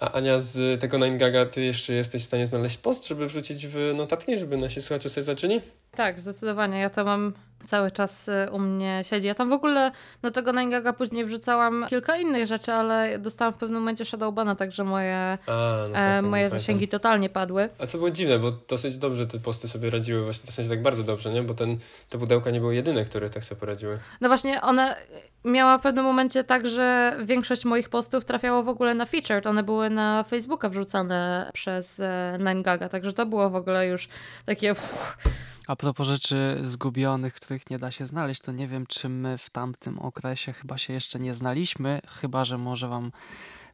S3: A Ania, z tego 9gaga ty jeszcze jesteś w stanie znaleźć post, żeby wrzucić w notatki, żeby nasi słuchacze sobie zaczęli?
S1: Tak, zdecydowanie. Ja to mam cały czas y, u mnie siedzi. Ja tam w ogóle na tego 9gaga później wrzucałam kilka innych rzeczy, ale dostałam w pewnym momencie Shadowbana, także moje, A, no tak, e, moje zasięgi totalnie padły.
S3: A co było dziwne, bo dosyć dobrze te posty sobie radziły, właśnie w sensie tak bardzo dobrze, nie? Bo ten, te pudełka nie były jedyne, które tak sobie poradziły.
S1: No właśnie, one miała w pewnym momencie tak, że większość moich postów trafiało w ogóle na featured. One były na Facebooka wrzucane przez 9gaga, e, także to było w ogóle już takie... Uff,
S2: a propos rzeczy zgubionych, których nie da się znaleźć, to nie wiem, czy my w tamtym okresie chyba się jeszcze nie znaliśmy, chyba że może wam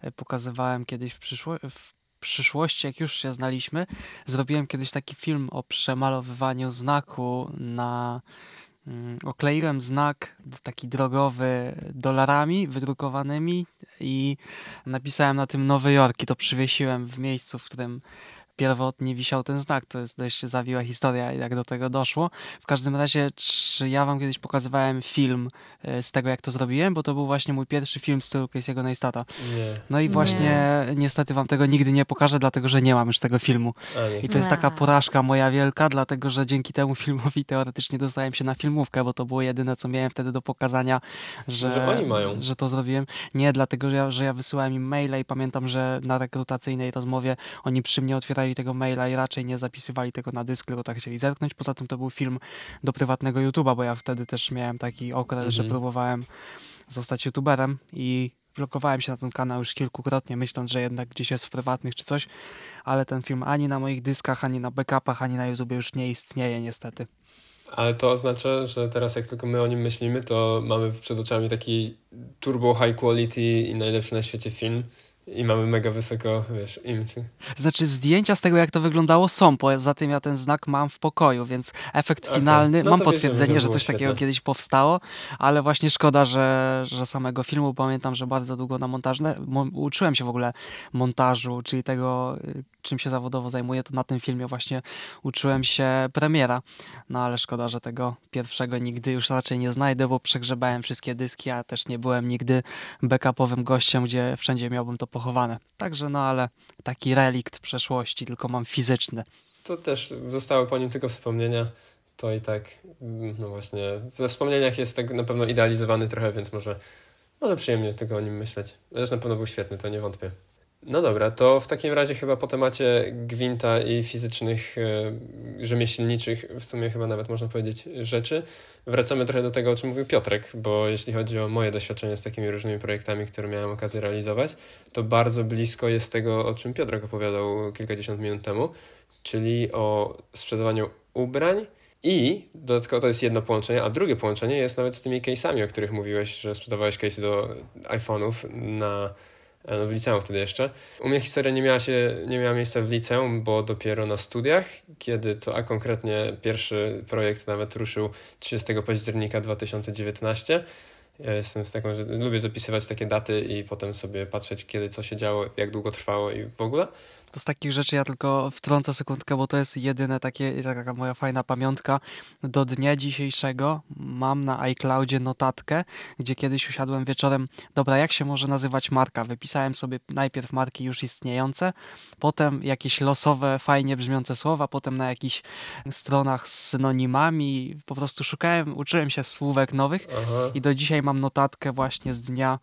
S2: e, pokazywałem kiedyś w, przyszło w przyszłości, jak już się znaliśmy. Zrobiłem kiedyś taki film o przemalowywaniu znaku na. Mm, okleiłem znak taki drogowy dolarami wydrukowanymi i napisałem na tym Nowy Jork i to przywiesiłem w miejscu, w którym pierwotnie wisiał ten znak. To jest dość zawiła historia, jak do tego doszło. W każdym razie, czy ja wam kiedyś pokazywałem film e, z tego, jak to zrobiłem, bo to był właśnie mój pierwszy film w stylu Casey'ego Neistata. Nie. No i właśnie nie. niestety wam tego nigdy nie pokażę, dlatego że nie mam już tego filmu. I to jest taka porażka moja wielka, dlatego że dzięki temu filmowi teoretycznie dostałem się na filmówkę, bo to było jedyne, co miałem wtedy do pokazania, że,
S3: że oni mają.
S2: Że to zrobiłem. Nie, dlatego że ja, że ja wysyłałem im maile i pamiętam, że na rekrutacyjnej rozmowie oni przy mnie otwierali tego maila i raczej nie zapisywali tego na dysk, tylko tak chcieli zerknąć. Poza tym to był film do prywatnego YouTube'a, bo ja wtedy też miałem taki okres, mhm. że próbowałem zostać YouTuberem i blokowałem się na ten kanał już kilkukrotnie, myśląc, że jednak gdzieś jest w prywatnych czy coś, ale ten film ani na moich dyskach, ani na backupach, ani na YouTube już nie istnieje niestety.
S3: Ale to oznacza, że teraz jak tylko my o nim myślimy, to mamy przed oczami taki turbo high quality i najlepszy na świecie film. I mamy mega wysoko, wiesz, image.
S2: Znaczy zdjęcia z tego, jak to wyglądało są, poza tym ja ten znak mam w pokoju, więc efekt okay. finalny, no mam potwierdzenie, że, że coś świetne. takiego kiedyś powstało, ale właśnie szkoda, że, że samego filmu, pamiętam, że bardzo długo na montażne, uczyłem się w ogóle montażu, czyli tego, y, czym się zawodowo zajmuję, to na tym filmie właśnie uczyłem się premiera, no ale szkoda, że tego pierwszego nigdy już raczej nie znajdę, bo przegrzebałem wszystkie dyski, a też nie byłem nigdy backupowym gościem, gdzie wszędzie miałbym to pochowane. Także no ale taki relikt przeszłości, tylko mam fizyczny.
S3: To też zostały po nim tylko wspomnienia. To i tak, no właśnie, we wspomnieniach jest tak na pewno idealizowany trochę, więc może, może przyjemnie tylko o nim myśleć. Zresztą na pewno był świetny, to nie wątpię. No dobra, to w takim razie chyba po temacie gwinta i fizycznych, e, rzemieślniczych, w sumie chyba nawet można powiedzieć, rzeczy, wracamy trochę do tego, o czym mówił Piotrek, bo jeśli chodzi o moje doświadczenie z takimi różnymi projektami, które miałem okazję realizować, to bardzo blisko jest tego, o czym Piotrek opowiadał kilkadziesiąt minut temu, czyli o sprzedawaniu ubrań i dodatkowo to jest jedno połączenie, a drugie połączenie jest nawet z tymi case'ami, o których mówiłeś, że sprzedawałeś case'y do iPhone'ów na no w liceum wtedy jeszcze. U mnie historia nie miała, się, nie miała miejsca w liceum, bo dopiero na studiach, kiedy to, a konkretnie pierwszy projekt nawet ruszył 30 października 2019. Ja jestem z taką, że lubię zapisywać takie daty i potem sobie patrzeć, kiedy co się działo, jak długo trwało i w ogóle.
S2: To z takich rzeczy ja tylko wtrącę sekundkę, bo to jest jedyne takie, taka moja fajna pamiątka. Do dnia dzisiejszego mam na iCloudzie notatkę, gdzie kiedyś usiadłem wieczorem, dobra, jak się może nazywać marka? Wypisałem sobie najpierw marki już istniejące, potem jakieś losowe, fajnie brzmiące słowa, potem na jakichś stronach z synonimami, po prostu szukałem, uczyłem się słówek nowych Aha. i do dzisiaj mam notatkę właśnie z dnia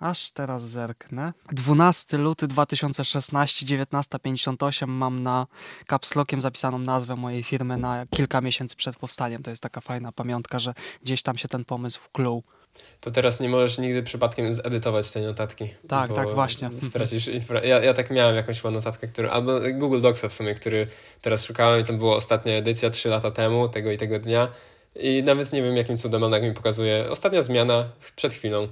S2: Aż teraz zerknę. 12 luty 2016, 19.58 mam na kapslokiem zapisaną nazwę mojej firmy na kilka miesięcy przed powstaniem. To jest taka fajna pamiątka, że gdzieś tam się ten pomysł wkluł.
S3: To teraz nie możesz nigdy przypadkiem zedytować tej notatki.
S2: Tak, tak, właśnie.
S3: Stracisz ja, ja tak miałem jakąś notatkę, który, albo Google Docsa w sumie, który teraz szukałem i tam była ostatnia edycja 3 lata temu, tego i tego dnia. I nawet nie wiem, jakim cudem ona mi pokazuje. Ostatnia zmiana przed chwilą.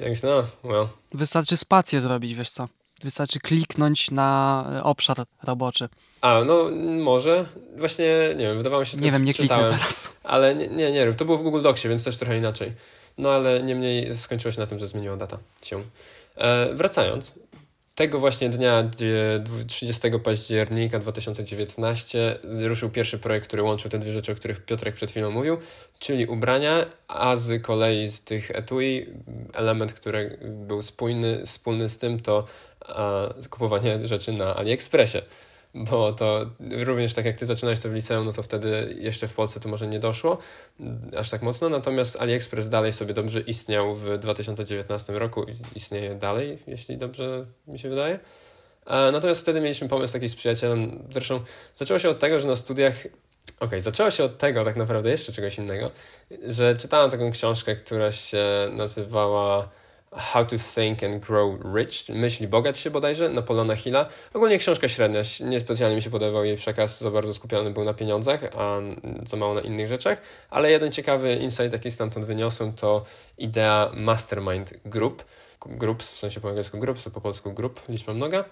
S3: Jak no, well.
S2: Wystarczy spację zrobić, wiesz co? Wystarczy kliknąć na obszar roboczy.
S3: A, no może. Właśnie, nie wiem, wydawało się, że
S2: Nie wiem, nie kliknę teraz.
S3: Ale nie, nie, nie, to było w Google Docsie, więc też trochę inaczej. No ale niemniej skończyło się na tym, że zmieniła data się. E, wracając, tego właśnie dnia, 30 października 2019, ruszył pierwszy projekt, który łączył te dwie rzeczy, o których Piotrek przed chwilą mówił, czyli ubrania, a z kolei z tych etui element, który był spójny, wspólny z tym, to a, kupowanie rzeczy na AliExpressie bo to również tak jak ty zaczynałeś to w liceum, no to wtedy jeszcze w Polsce to może nie doszło aż tak mocno, natomiast AliExpress dalej sobie dobrze istniał w 2019 roku, istnieje dalej, jeśli dobrze mi się wydaje. Natomiast wtedy mieliśmy pomysł taki z przyjacielem, zresztą zaczęło się od tego, że na studiach Okej, okay, zaczęło się od tego tak naprawdę jeszcze czegoś innego, że czytałem taką książkę, która się nazywała How to Think and Grow Rich, Myśli bogać się bodajże, Napoleona Hilla. Ogólnie książka średnia, niespecjalnie mi się podobał jej przekaz, za bardzo skupiony był na pieniądzach, a za mało na innych rzeczach, ale jeden ciekawy insight, jaki stamtąd wyniosłem, to idea Mastermind Group, groups, w sensie po angielsku groups, po polsku grup, liczba mnoga.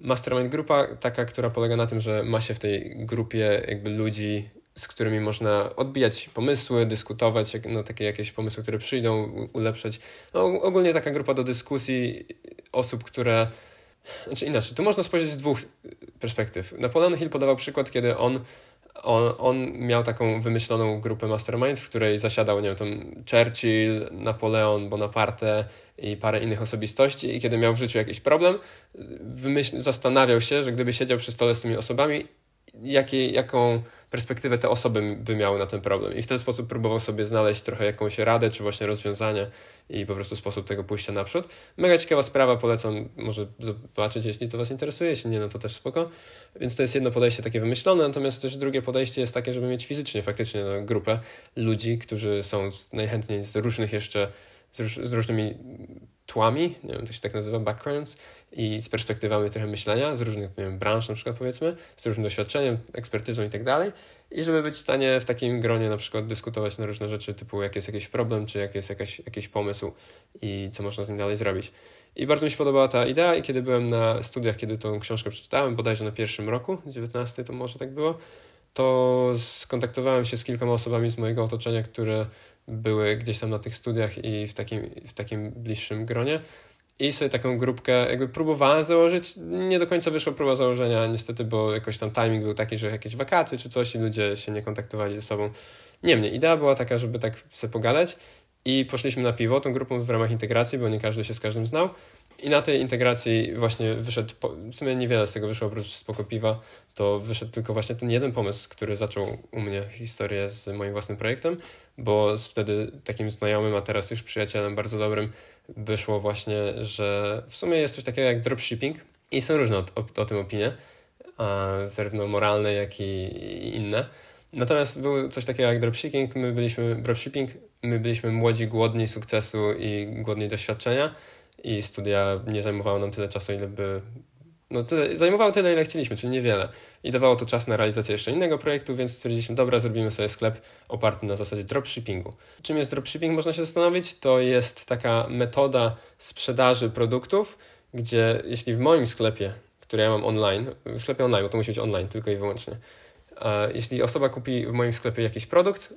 S3: Mastermind grupa, taka, która polega na tym, że ma się w tej grupie jakby ludzi z którymi można odbijać pomysły, dyskutować, no, takie jakieś pomysły, które przyjdą, ulepszać. No, ogólnie taka grupa do dyskusji osób, które. Znaczy inaczej, tu można spojrzeć z dwóch perspektyw. Napoleon Hill podawał przykład, kiedy on, on, on miał taką wymyśloną grupę mastermind, w której zasiadał, nie wiem, tam Churchill, Napoleon, Bonaparte i parę innych osobistości i kiedy miał w życiu jakiś problem, wymyśl, zastanawiał się, że gdyby siedział przy stole z tymi osobami jakie, jaką perspektywę te osoby by miały na ten problem. I w ten sposób próbował sobie znaleźć trochę jakąś radę, czy właśnie rozwiązanie i po prostu sposób tego pójścia naprzód. Mega ciekawa sprawa, polecam może zobaczyć, jeśli to Was interesuje, jeśli nie, no to też spoko. Więc to jest jedno podejście takie wymyślone, natomiast też drugie podejście jest takie, żeby mieć fizycznie faktycznie no, grupę ludzi, którzy są najchętniej z różnych jeszcze, z, z różnymi tłami, nie wiem, to się tak nazywa, backgrounds, i z perspektywami trochę myślenia, z różnych nie wiem, branż na przykład powiedzmy, z różnym doświadczeniem, ekspertyzą i tak dalej, i żeby być w stanie w takim gronie na przykład dyskutować na różne rzeczy, typu jak jest jakiś problem, czy jak jest jakaś, jakiś pomysł i co można z nim dalej zrobić. I bardzo mi się podobała ta idea i kiedy byłem na studiach, kiedy tą książkę przeczytałem, bodajże na pierwszym roku, 19 to może tak było, to skontaktowałem się z kilkoma osobami z mojego otoczenia, które były gdzieś tam na tych studiach i w takim, w takim bliższym gronie. I sobie taką grupkę jakby próbowałem założyć. Nie do końca wyszła próba założenia, niestety, bo jakoś tam timing był taki, że jakieś wakacje czy coś i ludzie się nie kontaktowali ze sobą. Niemniej, idea była taka, żeby tak sobie pogadać i poszliśmy na piwo tą grupą w ramach integracji, bo nie każdy się z każdym znał. I na tej integracji właśnie wyszedł, w sumie niewiele z tego wyszło oprócz spoko piwa, to wyszedł tylko właśnie ten jeden pomysł, który zaczął u mnie historię z moim własnym projektem, bo z wtedy takim znajomym, a teraz już przyjacielem bardzo dobrym wyszło właśnie, że w sumie jest coś takiego jak dropshipping i są różne o, o, o tym opinie, a zarówno moralne, jak i inne. Natomiast był coś takiego jak dropshipping, my byliśmy, dropshipping, my byliśmy młodzi, głodni sukcesu i głodni doświadczenia i studia nie zajmowały nam tyle czasu, ile by. No, tyle, zajmowało tyle, ile chcieliśmy, czyli niewiele. I dawało to czas na realizację jeszcze innego projektu, więc stwierdziliśmy, dobra, zrobimy sobie sklep oparty na zasadzie dropshippingu. Czym jest dropshipping, można się zastanowić? To jest taka metoda sprzedaży produktów, gdzie jeśli w moim sklepie, który ja mam online, w sklepie online, bo to musi być online tylko i wyłącznie, jeśli osoba kupi w moim sklepie jakiś produkt,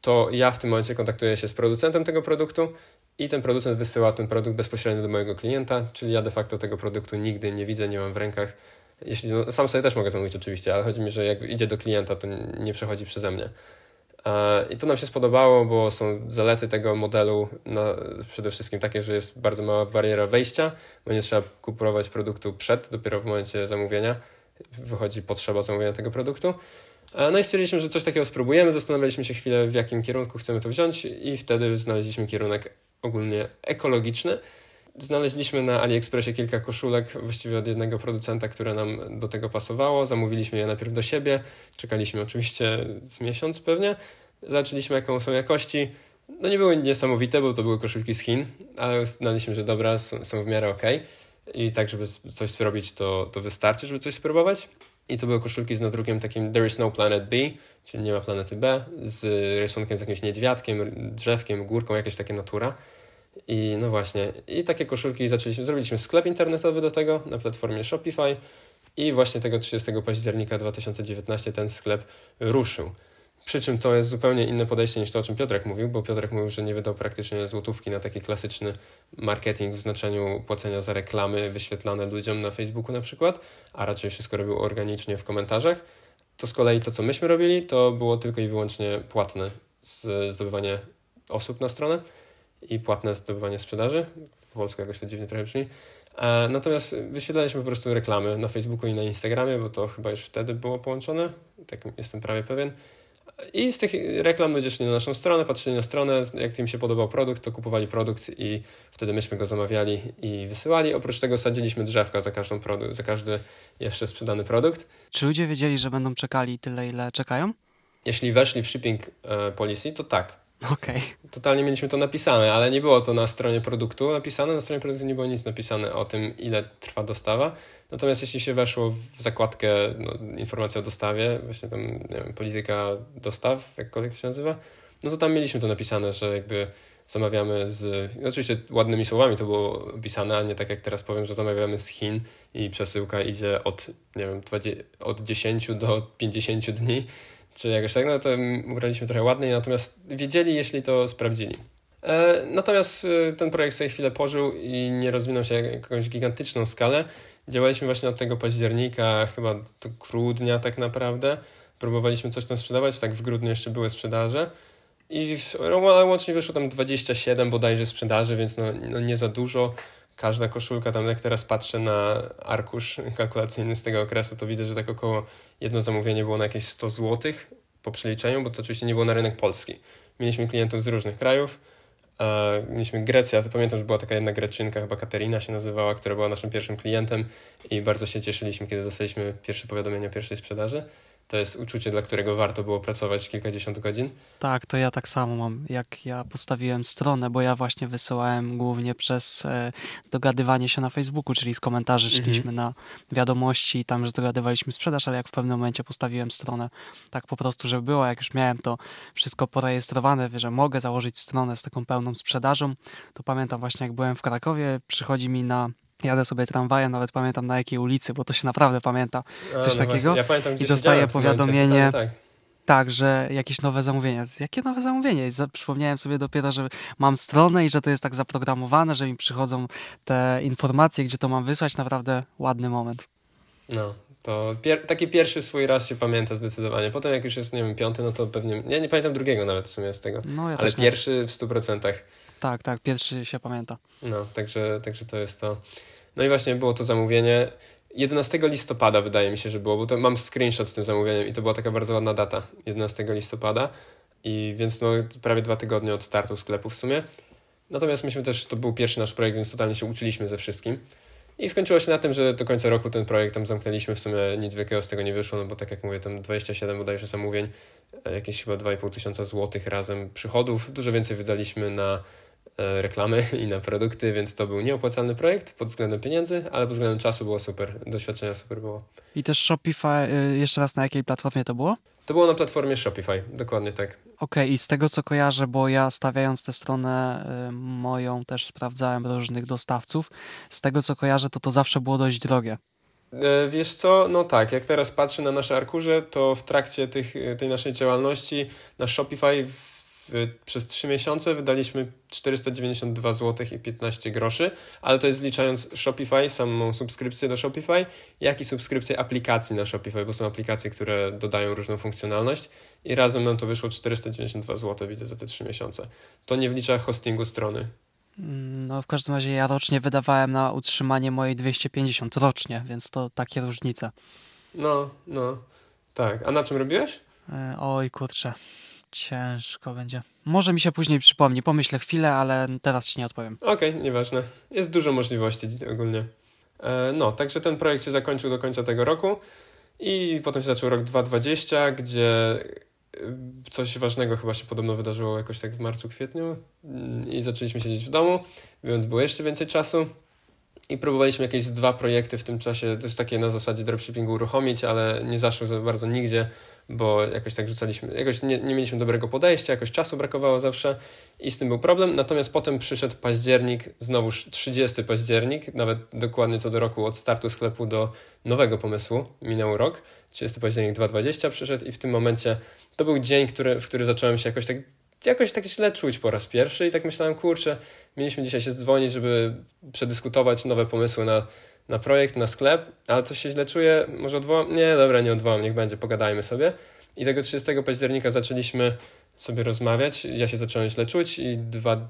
S3: to ja w tym momencie kontaktuję się z producentem tego produktu i ten producent wysyła ten produkt bezpośrednio do mojego klienta, czyli ja de facto tego produktu nigdy nie widzę, nie mam w rękach. Jeśli, no, sam sobie też mogę zamówić oczywiście, ale chodzi mi, że jak idzie do klienta, to nie przechodzi przeze mnie. I to nam się spodobało, bo są zalety tego modelu no, przede wszystkim takie, że jest bardzo mała bariera wejścia, bo nie trzeba kupować produktu przed, dopiero w momencie zamówienia wychodzi potrzeba zamówienia tego produktu. No i stwierdziliśmy, że coś takiego spróbujemy, zastanawialiśmy się chwilę, w jakim kierunku chcemy to wziąć i wtedy znaleźliśmy kierunek ogólnie ekologiczny. Znaleźliśmy na AliExpressie kilka koszulek, właściwie od jednego producenta, które nam do tego pasowało. Zamówiliśmy je najpierw do siebie, czekaliśmy oczywiście z miesiąc pewnie. Zobaczyliśmy, jaką są jakości. No nie były niesamowite, bo to były koszulki z Chin, ale uznaliśmy, że dobra, są w miarę ok. I tak, żeby coś zrobić, to, to wystarczy, żeby coś spróbować. I to były koszulki z nadrukiem takim There is no planet B, czyli nie ma planety B, z rysunkiem z jakimś niedźwiadkiem, drzewkiem, górką, jakieś takie natura. I no właśnie, i takie koszulki zaczęliśmy, zrobiliśmy sklep internetowy do tego na platformie Shopify i właśnie tego 30 października 2019 ten sklep ruszył. Przy czym to jest zupełnie inne podejście niż to, o czym Piotrek mówił, bo Piotrek mówił, że nie wydał praktycznie złotówki na taki klasyczny marketing w znaczeniu płacenia za reklamy wyświetlane ludziom na Facebooku na przykład, a raczej wszystko robił organicznie w komentarzach. To z kolei to, co myśmy robili, to było tylko i wyłącznie płatne zdobywanie osób na stronę i płatne zdobywanie sprzedaży. Po polsku jakoś to dziwnie trochę brzmi. E, natomiast wyświetlaliśmy po prostu reklamy na Facebooku i na Instagramie, bo to chyba już wtedy było połączone, tak jestem prawie pewien. I z tych reklam ludzie szli na naszą stronę, patrzyli na stronę, jak im się podobał produkt, to kupowali produkt i wtedy myśmy go zamawiali i wysyłali. Oprócz tego sadziliśmy drzewka za, każdą produ- za każdy jeszcze sprzedany produkt.
S2: Czy ludzie wiedzieli, że będą czekali tyle, ile czekają?
S3: Jeśli weszli w shipping e, policy, to tak.
S2: Okej.
S3: Okay. Totalnie mieliśmy to napisane, ale nie było to na stronie produktu napisane. Na stronie produktu nie było nic napisane o tym, ile trwa dostawa. Natomiast jeśli się weszło w zakładkę no, informacja o dostawie, właśnie tam nie wiem, polityka dostaw, jakkolwiek to się nazywa, no to tam mieliśmy to napisane, że jakby zamawiamy z. Oczywiście ładnymi słowami to było opisane, a nie tak jak teraz powiem, że zamawiamy z Chin i przesyłka idzie od, nie wiem, od 10 do 50 dni czy jakoś tak, no to ubraliśmy trochę ładniej, natomiast wiedzieli, jeśli to sprawdzili. E, natomiast e, ten projekt sobie chwilę pożył i nie rozwinął się jakąś gigantyczną skalę. Działaliśmy właśnie od tego października, chyba do grudnia tak naprawdę. Próbowaliśmy coś tam sprzedawać, tak w grudniu jeszcze były sprzedaże. I łącznie wyszło tam 27 bodajże sprzedaży, więc no, no nie za dużo każda koszulka, tam jak teraz patrzę na arkusz kalkulacyjny z tego okresu, to widzę, że tak około jedno zamówienie było na jakieś 100 zł po przeliczeniu, bo to oczywiście nie było na rynek polski. Mieliśmy klientów z różnych krajów. Mieliśmy Grecję, to pamiętam, że była taka jedna Greczynka, chyba Katerina się nazywała, która była naszym pierwszym klientem i bardzo się cieszyliśmy, kiedy dostaliśmy pierwsze powiadomienie o pierwszej sprzedaży. To jest uczucie, dla którego warto było pracować kilkadziesiąt godzin.
S2: Tak, to ja tak samo mam. Jak ja postawiłem stronę, bo ja właśnie wysyłałem głównie przez e, dogadywanie się na Facebooku, czyli z komentarzy
S3: Mhm.
S2: szliśmy na wiadomości i tam już dogadywaliśmy sprzedaż, ale jak w pewnym momencie postawiłem stronę tak po prostu, żeby było, jak już miałem to wszystko porejestrowane, że mogę założyć stronę z taką pełną sprzedażą, to pamiętam właśnie jak byłem w Krakowie, przychodzi mi na Jadę sobie tramwajem, nawet pamiętam na jakiej ulicy, bo to się naprawdę pamięta.
S3: A,
S2: Coś
S3: no
S2: takiego?
S3: Ja pamiętam,
S2: I dostaję powiadomienie.
S3: totalnie Tak.
S2: Tak, że jakieś nowe zamówienia. Jakie nowe zamówienie? I Przypomniałem sobie dopiero, że mam stronę i że to jest tak zaprogramowane, że mi przychodzą te informacje, gdzie to mam wysłać. Naprawdę ładny moment.
S3: No, to pier- taki pierwszy swój raz się pamięta zdecydowanie. Potem jak już jest, nie wiem, piąty, no to pewnie... Ja nie pamiętam drugiego nawet w sumie z tego.
S2: No ja
S3: Ale
S2: też nie.
S3: pierwszy w stu procentach.
S2: Tak, tak, pierwszy się pamięta.
S3: No, także, także to jest to. No i właśnie było to zamówienie. 11 listopada wydaje mi się, że było, bo to mam screenshot z tym zamówieniem i to była taka bardzo ładna data. 11 listopada. I więc no, prawie dwa tygodnie od startu sklepu w sumie. Natomiast myśmy też, to był pierwszy nasz projekt, więc totalnie się uczyliśmy ze wszystkim. I skończyło się na tym, że do końca roku ten projekt tam zamknęliśmy. W sumie nic wielkiego z tego nie wyszło, no bo tak jak mówię, tam 27 bodajże zamówień, e, jakieś chyba 2,5 tysiąca złotych razem przychodów. Dużo więcej wydaliśmy na reklamy i na produkty, więc to był nieopłacalny projekt pod względem pieniędzy, ale pod względem czasu było super. Doświadczenia super było.
S2: I też Shopify, y, jeszcze raz na jakiej platformie to było?
S3: To było na platformie Shopify, dokładnie tak.
S2: Okej, i z tego co kojarzę, bo ja stawiając tę stronę y, moją też sprawdzałem różnych dostawców, z tego co kojarzę, to to zawsze było dość drogie.
S3: E, Wiesz co, no tak, jak teraz patrzę na nasze arkusze, to w trakcie tych, tej naszej działalności na Shopify w, przez 3 miesiące wydaliśmy 492 zł i 15 groszy, ale to jest zliczając Shopify, samą subskrypcję do Shopify, jak i subskrypcję aplikacji na Shopify, bo są aplikacje, które dodają różną funkcjonalność i razem nam to wyszło 492 zł, widzę, za te 3 miesiące. To nie wlicza hostingu strony.
S2: No w każdym razie ja rocznie wydawałem na utrzymanie mojej 250 rocznie, więc to takie różnice.
S3: No, no, tak. A na czym robiłeś?
S2: E, Oj kurczę, ciężko będzie. Może mi się później przypomni, pomyślę chwilę, ale teraz ci nie odpowiem.
S3: Okej, nieważne. Jest dużo możliwości ogólnie. E, No, także ten projekt się zakończył do końca tego roku i potem się zaczął rok 2020, gdzie y, coś ważnego chyba się podobno wydarzyło jakoś tak w marcu, kwietniu mm, i zaczęliśmy siedzieć w domu, więc było jeszcze więcej czasu i próbowaliśmy jakieś dwa projekty w tym czasie, też takie na zasadzie dropshippingu uruchomić, ale nie zaszło za bardzo nigdzie, bo jakoś tak rzucaliśmy, jakoś nie, nie mieliśmy dobrego podejścia, jakoś czasu brakowało zawsze i z tym był problem. Natomiast potem przyszedł październik, znowuż 30 październik, nawet dokładnie co do roku od startu sklepu do nowego pomysłu, minął rok. 30 październik 2020 przyszedł i w tym momencie to był dzień, który, w który zacząłem się jakoś tak jakoś tak źle czuć po raz pierwszy i tak myślałem, kurczę, mieliśmy dzisiaj się dzwonić, żeby przedyskutować nowe pomysły na, na projekt, na sklep, ale coś się źle czuję, może odwołam? Nie, dobra, nie odwołam, niech będzie, pogadajmy sobie. I tego 30 października zaczęliśmy sobie rozmawiać, ja się zacząłem źle czuć i dwa,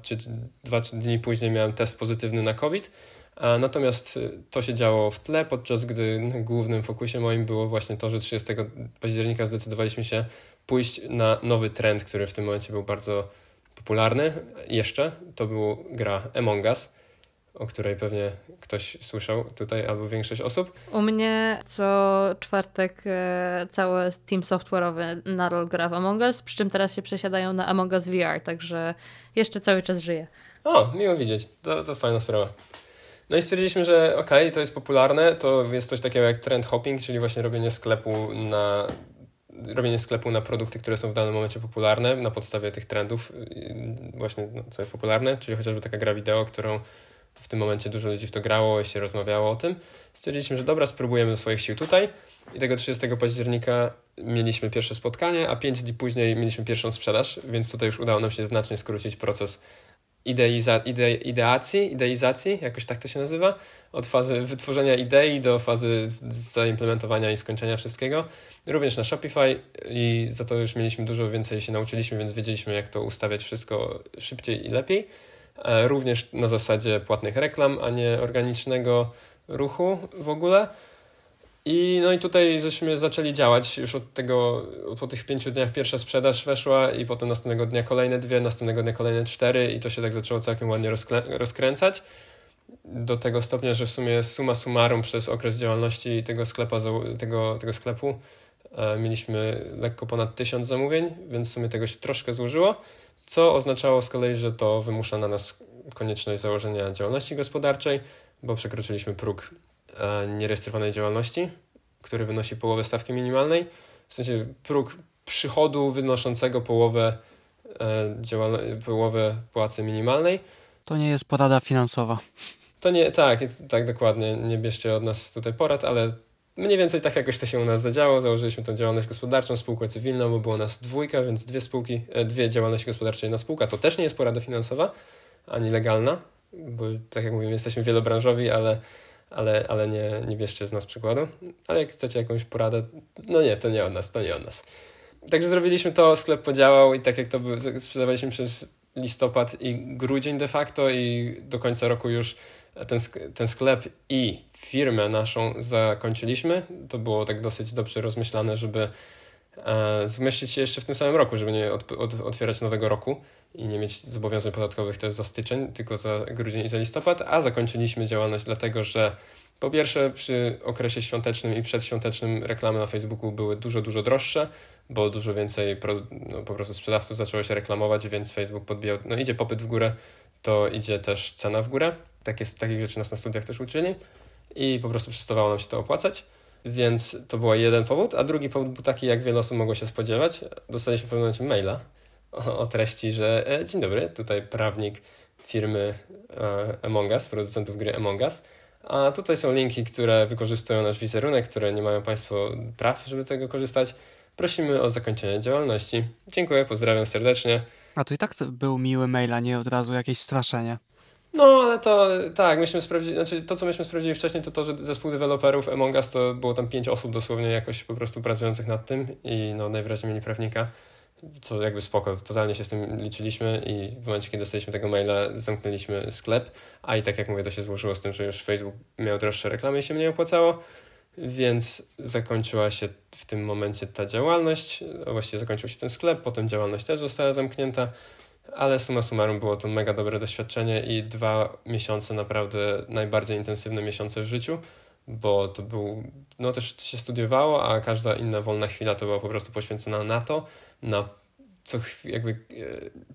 S3: dwa dni później miałem test pozytywny na COVID, a natomiast y, to się działo w tle, podczas gdy głównym fokusie moim było właśnie to, że 30 października zdecydowaliśmy się pójść na nowy trend, który w tym momencie był bardzo popularny jeszcze. To był gra Among Us, o której pewnie ktoś słyszał tutaj, albo większość osób.
S1: U mnie co czwartek e, cały team software'owy nadal gra w Among Us, przy czym teraz się przesiadają na Among Us VR, także jeszcze cały czas żyje.
S3: O, miło widzieć. To, to fajna sprawa. No i stwierdziliśmy, że okej, to jest popularne, to jest coś takiego jak trend hopping, czyli właśnie robienie sklepu na robienie sklepu na produkty, które są w danym momencie popularne na podstawie tych trendów yy, właśnie no, co jest popularne, czyli chociażby taka gra wideo, którą w tym momencie dużo ludzi w to grało i się rozmawiało o tym. Stwierdziliśmy, że dobra, spróbujemy swoich sił tutaj i tego 30 października mieliśmy pierwsze spotkanie, a 5 dni później mieliśmy pierwszą sprzedaż, więc tutaj już udało nam się znacznie skrócić proces ideiza, ide, ideacji, ideizacji, jakoś tak to się nazywa, od fazy wytworzenia idei do fazy zaimplementowania i skończenia wszystkiego. Również na Shopify i za to już mieliśmy dużo więcej się nauczyliśmy, więc wiedzieliśmy jak to ustawiać wszystko szybciej i lepiej. E, Również na zasadzie płatnych reklam, a nie organicznego ruchu w ogóle. I no i tutaj żeśmy zaczęli działać już od tego, po tych pięciu dniach pierwsza sprzedaż weszła i potem następnego dnia kolejne dwie, następnego dnia kolejne cztery i to się tak zaczęło całkiem ładnie rozkręcać. Do tego stopnia, że w sumie suma summarum przez okres działalności tego, sklepa, tego, tego sklepu E, mieliśmy lekko ponad 1000 zamówień, więc w sumie tego się troszkę złożyło, co oznaczało z kolei, że to wymusza na nas konieczność założenia działalności gospodarczej, bo przekroczyliśmy próg e, nierejestrowanej działalności, który wynosi połowę stawki minimalnej, w sensie próg przychodu wynoszącego połowę, e, połowę płacy minimalnej.
S2: To nie jest porada finansowa.
S3: To nie, tak, jest, tak dokładnie. Nie bierzcie od nas tutaj porad, ale mniej więcej tak jakoś to się u nas zadziało. Założyliśmy tą działalność gospodarczą, spółkę cywilną, bo było nas dwójka, więc dwie spółki, e, dwie działalności gospodarcze, jedna spółka. To też nie jest porada finansowa, ani legalna, bo tak jak mówimy, jesteśmy wielobranżowi, ale, ale, ale nie, nie bierzcie z nas przykładu. Ale jak chcecie jakąś poradę, no nie, to nie od nas, to nie od nas. Także zrobiliśmy to, sklep podziałał i tak jak to sprzedawaliśmy przez listopad i grudzień de facto i do końca roku już ten, ten sklep i firmę naszą zakończyliśmy. To było tak dosyć dobrze rozmyślane, żeby e, zmieścić się jeszcze w tym samym roku, żeby nie od, od, otwierać nowego roku i nie mieć zobowiązań podatkowych też za styczeń, tylko za grudzień i za listopad, a zakończyliśmy działalność dlatego, że po pierwsze przy okresie świątecznym i przedświątecznym reklamy na Facebooku były dużo, dużo droższe, bo dużo więcej no, po prostu sprzedawców zaczęło się reklamować, więc Facebook podbijał, no idzie popyt w górę, to idzie też cena w górę. Takie, takich rzeczy nas na studiach też uczyli i po prostu przestawało nam się to opłacać. Więc to był jeden powód, a drugi powód był taki, jak wiele osób mogło się spodziewać. Dostaliśmy w pewnym momencie maila o, o treści, że e, dzień dobry, tutaj prawnik firmy e, Among Us, producentów gry Among Us. A tutaj są linki, które wykorzystują nasz wizerunek, które nie mają Państwo praw, żeby tego korzystać. Prosimy o zakończenie działalności. Dziękuję, pozdrawiam serdecznie.
S2: A to i tak to był miły mail, a nie od razu jakieś straszenie.
S3: No, ale to tak, myśmy sprawdzili, znaczy to, co myśmy sprawdzili wcześniej, to to, że zespół deweloperów Among Us to było tam pięć osób dosłownie jakoś po prostu pracujących nad tym i no najwyraźniej mieli prawnika, co jakby spoko, totalnie się z tym liczyliśmy i w momencie, kiedy dostaliśmy tego maila, zamknęliśmy sklep, a i tak jak mówię, to się złożyło z tym, że już Facebook miał droższe reklamy i się mniej opłacało, więc zakończyła się w tym momencie ta działalność, właściwie zakończył się ten sklep, potem działalność też została zamknięta, ale suma summarum było to mega dobre doświadczenie i dwa miesiące naprawdę najbardziej intensywne miesiące w życiu, bo to był, no też się studiowało, a każda inna wolna chwila to była po prostu poświęcona na to, na co jakby e,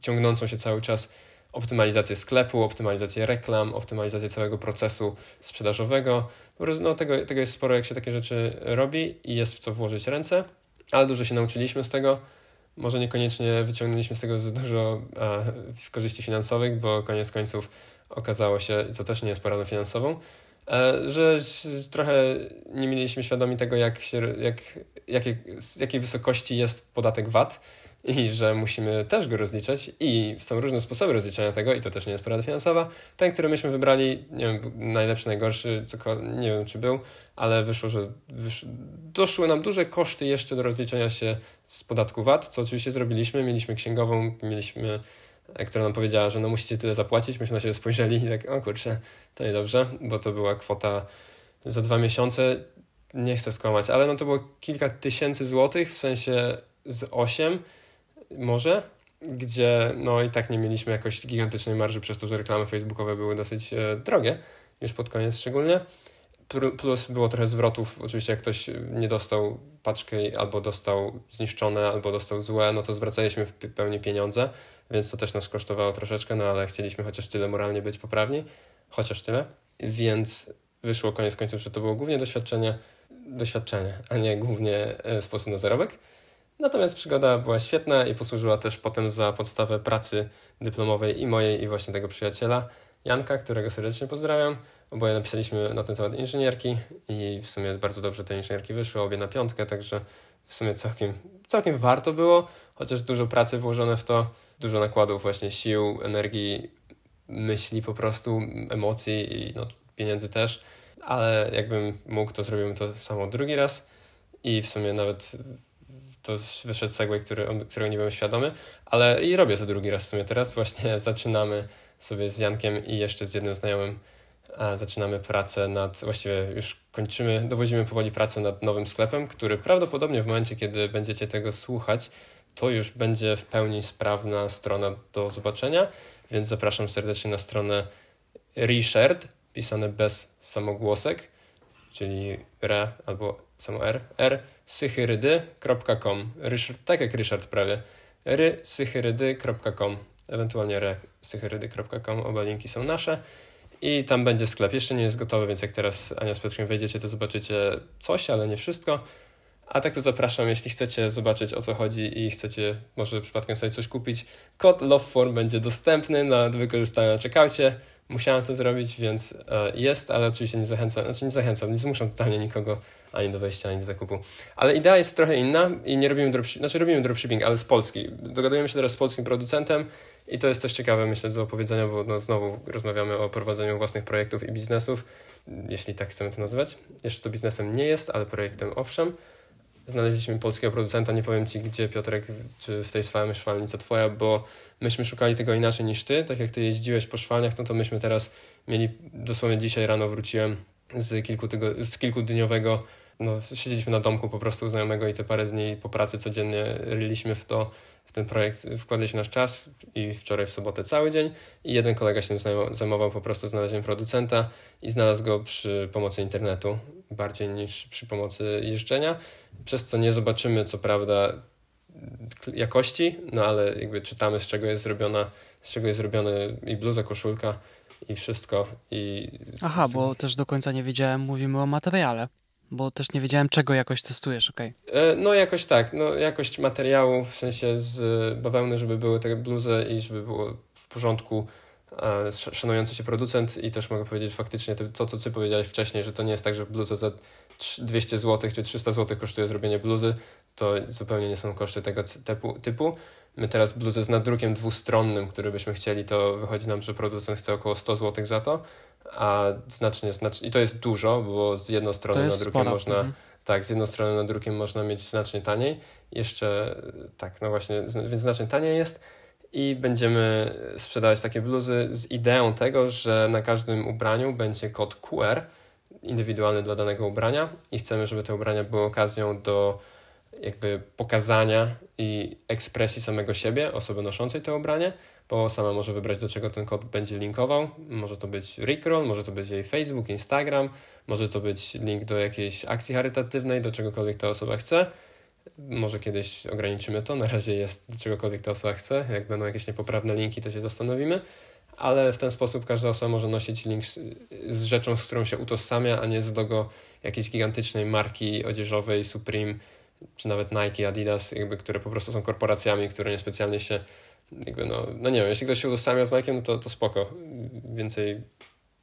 S3: ciągnącą się cały czas optymalizację sklepu, optymalizację reklam, optymalizację całego procesu sprzedażowego. Po prostu no, tego, tego jest sporo, jak się takie rzeczy robi i jest w co włożyć ręce, ale dużo się nauczyliśmy z tego. Może niekoniecznie wyciągnęliśmy z tego za dużo w korzyści finansowych, bo koniec końców okazało się, co też nie jest poradą finansową, e, że trochę nie mieliśmy świadomi tego, jak się, jak, jakie, z jakiej wysokości jest podatek VAT i że musimy też go rozliczać i są różne sposoby rozliczania tego i to też nie jest porada finansowa. Ten, który myśmy wybrali, nie wiem, najlepszy, najgorszy, nie wiem czy był, ale wyszło, że wysz... doszły nam duże koszty jeszcze do rozliczenia się z podatku VAT, co oczywiście zrobiliśmy. Mieliśmy księgową, mieliśmy e, która nam powiedziała, że no musicie tyle zapłacić. Myśmy na siebie spojrzeli i tak, o kurczę, to niedobrze, bo to była kwota za dwa miesiące. Nie chcę skłamać, ale no to było kilka tysięcy złotych, w sensie z 8 może, gdzie no i tak nie mieliśmy jakoś gigantycznej marży przez to, że reklamy facebookowe były dosyć e, drogie, już pod koniec szczególnie. Plus było trochę zwrotów, oczywiście jak ktoś nie dostał paczki albo dostał zniszczone, albo dostał złe, no to zwracaliśmy w pełni pieniądze, więc to też nas kosztowało troszeczkę, no ale chcieliśmy chociaż tyle moralnie być poprawni, chociaż tyle, więc wyszło koniec końców, że to było głównie doświadczenie, doświadczenie, a nie głównie e, sposób na zarobek. Natomiast przygoda była świetna i posłużyła też potem za podstawę pracy dyplomowej i mojej, i właśnie tego przyjaciela Janka, którego serdecznie pozdrawiam. Oboje napisaliśmy na ten temat inżynierki i w sumie bardzo dobrze te inżynierki wyszły, obie na piątkę, także w sumie całkiem, całkiem warto było, chociaż dużo pracy włożone w to, dużo nakładów właśnie sił, energii, myśli po prostu, emocji i no, pieniędzy też, ale jakbym mógł, to zrobiłbym to samo drugi raz i w sumie nawet to wyszedł segway, który, którego nie byłem świadomy, ale i robię to drugi raz w sumie teraz. Właśnie zaczynamy sobie z Jankiem i jeszcze z jednym znajomym zaczynamy pracę nad, właściwie już kończymy, dowodzimy powoli pracę nad nowym sklepem, który prawdopodobnie w momencie, kiedy będziecie tego słuchać, to już będzie w pełni sprawna strona do zobaczenia, więc zapraszam serdecznie na stronę reshared, pisane bez samogłosek, czyli re albo samo r, r rysychyrydy.com. Ryszard, tak jak Ryszard prawie. rysychyrydy.com, ewentualnie resychyrydy.com, oba linki są nasze. I tam będzie sklep. Jeszcze nie jest gotowy, więc jak teraz Ania z Piotrkiem wejdziecie, to zobaczycie coś, ale nie wszystko. A tak to zapraszam, jeśli chcecie zobaczyć o co chodzi i chcecie może przypadkiem sobie coś kupić. Kod LoveForm będzie dostępny na do wykorzystania na checkoutie. Musiałem to zrobić, więc e, jest, ale oczywiście nie zachęcam, znaczy nie zachęcam, nie zmuszam totalnie nikogo ani do wejścia, ani do zakupu. Ale idea jest trochę inna i nie robimy dropshipping, znaczy robimy dropshipping, ale z Polski. Dogadujemy się teraz z polskim producentem i to jest też ciekawe, myślę, do opowiedzenia, bo no, znowu rozmawiamy o prowadzeniu własnych projektów i biznesów, jeśli tak chcemy to nazywać. Jeszcze to biznesem nie jest, ale projektem owszem znaleźliśmy polskiego producenta, nie powiem Ci gdzie Piotrek, czy w tej swojej szwalni co Twoja, bo myśmy szukali tego inaczej niż Ty, tak jak Ty jeździłeś po szwalniach, no to myśmy teraz mieli, dosłownie dzisiaj rano wróciłem z, kilku tygo, z kilkudniowego, no siedzieliśmy na domku po prostu znajomego i te parę dni po pracy codziennie ryliśmy w to, w ten projekt wkładaliśmy nasz czas i wczoraj w sobotę cały dzień i jeden kolega się tym zajmował po prostu znalezieniem producenta i znalazł go przy pomocy internetu bardziej niż przy pomocy jeżdżenia, przez co nie zobaczymy co prawda jakości, no ale jakby czytamy z czego jest zrobiona, z czego jest zrobiony i bluza, koszulka i wszystko. I
S2: Aha, bo też do końca nie wiedziałem, mówimy o materiale bo też nie wiedziałem, czego jakoś testujesz, okej.
S3: Okay. No jakoś tak, no jakość materiału, w sensie z bawełny, żeby były te bluzy i żeby było w porządku e, szanujący się producent i też mogę powiedzieć faktycznie to, co ty powiedziałeś wcześniej, że to nie jest tak, że bluza za 200 zł czy 300 zł kosztuje zrobienie bluzy, to zupełnie nie są koszty tego typu. My teraz bluzę z nadrukiem dwustronnym, który byśmy chcieli, to wychodzi nam, że producent chce około 100 zł za to, a znacznie, znacznie, i to jest dużo, bo z jedną stroną nadrukiem można, mhm. tak, z jedną stroną nadrukiem można mieć znacznie taniej, jeszcze, tak, no właśnie, więc znacznie taniej jest. I będziemy sprzedawać takie bluzy z ideą tego, że na każdym ubraniu będzie kod QR, indywidualny dla danego ubrania i chcemy, żeby te ubrania były okazją do jakby pokazania i ekspresji samego siebie, osoby noszącej to ubranie, bo sama może wybrać, do czego ten kod będzie linkował. Może to być Rickroll, może to być jej Facebook, Instagram, może to być link do jakiejś akcji charytatywnej, do czegokolwiek ta osoba chce. Może kiedyś ograniczymy to, na razie jest do czegokolwiek ta osoba chce. Jak będą jakieś niepoprawne linki, to się zastanowimy, ale w ten sposób każda osoba może nosić link z, rzeczą, z którą się utożsamia, a nie z logo jakiejś gigantycznej marki odzieżowej Supreme czy nawet Nike, Adidas, jakby, które po prostu są korporacjami, które niespecjalnie się jakby no, no nie wiem, jeśli ktoś się utożsamia z Nike, no to, to spoko, więcej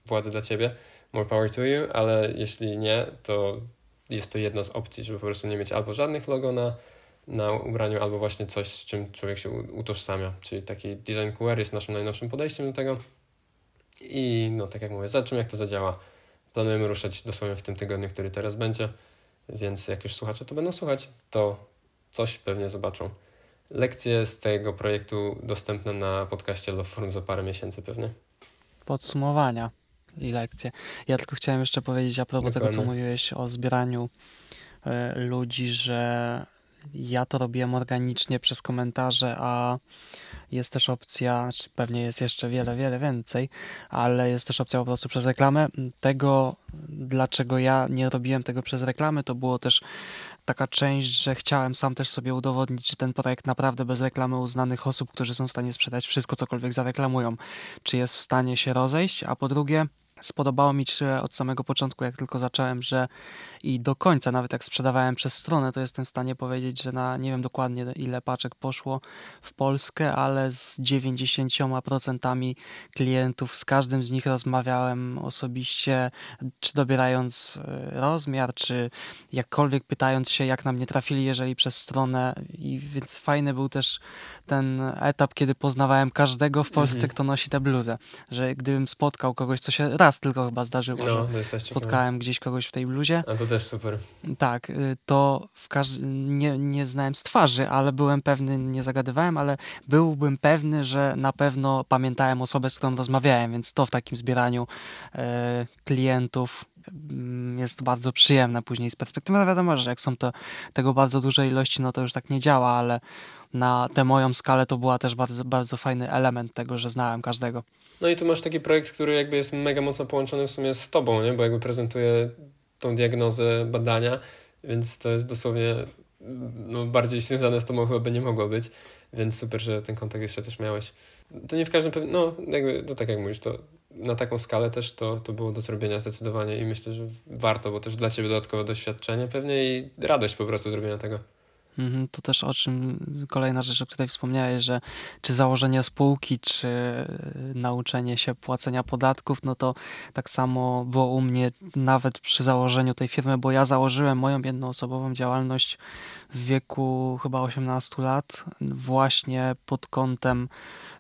S3: władzy dla ciebie, more power to you, ale jeśli nie, to jest to jedna z opcji, żeby po prostu nie mieć albo żadnych logo na, na ubraniu, albo właśnie coś, z czym człowiek się utożsamia, czyli taki design QR jest naszym najnowszym podejściem do tego i no tak jak mówię, zobaczymy jak to zadziała. Planujemy ruszać dosłownie w tym tygodniu, który teraz będzie. Więc jak już słuchacze to będą słuchać, to coś pewnie zobaczą. Lekcje z tego projektu dostępne na podcaście Love Forum za parę miesięcy pewnie.
S2: Podsumowania i lekcje. Ja tylko chciałem jeszcze powiedzieć a propos Dokładnie. tego, co mówiłeś o zbieraniu y, ludzi, że ja to robiłem organicznie przez komentarze, a jest też opcja, pewnie jest jeszcze wiele, wiele więcej, ale jest też opcja po prostu przez reklamę. Tego, dlaczego ja nie robiłem tego przez reklamę, to było też taka część, że chciałem sam też sobie udowodnić, czy ten projekt naprawdę bez reklamy uznanych osób, którzy są w stanie sprzedać wszystko, cokolwiek zareklamują, czy jest w stanie się rozejść, a po drugie, Spodobało mi się od samego początku, jak tylko zacząłem, że i do końca, nawet jak sprzedawałem przez stronę, to jestem w stanie powiedzieć, że na nie wiem dokładnie ile paczek poszło w Polskę, ale z 90% klientów, z każdym z nich rozmawiałem osobiście, czy dobierając e, rozmiar, czy jakkolwiek pytając się, jak na mnie trafili, jeżeli przez stronę. I więc fajny był też ten etap, kiedy poznawałem każdego w Polsce, mhm. kto nosi tę bluzę. Że gdybym spotkał kogoś, co się raz tylko chyba zdarzyło, no, że spotkałem gdzieś kogoś w tej bluzie.
S3: A to też super.
S2: Tak, y, to w każ- nie, nie znałem z twarzy, ale byłem pewny, nie zagadywałem, ale byłbym pewny, że na pewno pamiętałem osobę, z którą rozmawiałem, więc to w takim zbieraniu e, klientów jest bardzo przyjemne później z perspektywy. No wiadomo, że jak są to tego bardzo duże ilości, no to już tak nie działa, ale na tę moją skalę to była też bardzo, bardzo fajny element tego, że znałem każdego.
S3: No i tu masz taki projekt, który jakby jest mega mocno połączony w sumie z tobą, nie? bo jakby prezentuje tą diagnozę badania więc to jest dosłownie no, bardziej związane z tobą chyba by nie mogło być, więc super, że ten kontakt jeszcze też miałeś. To nie w każdym, no jakby, no tak jak mówisz, to na taką skalę też to, to było do zrobienia zdecydowanie i myślę, że warto, bo też dla ciebie dodatkowe doświadczenie pewnie i radość po prostu zrobienia tego.
S2: Mhm, to też o czym kolejna rzecz, o której wspomniałeś, że czy założenie spółki, czy nauczenie się płacenia podatków, no to tak samo było u mnie nawet przy założeniu tej firmy, bo ja założyłem moją jednoosobową działalność w wieku chyba 18 lat, właśnie pod kątem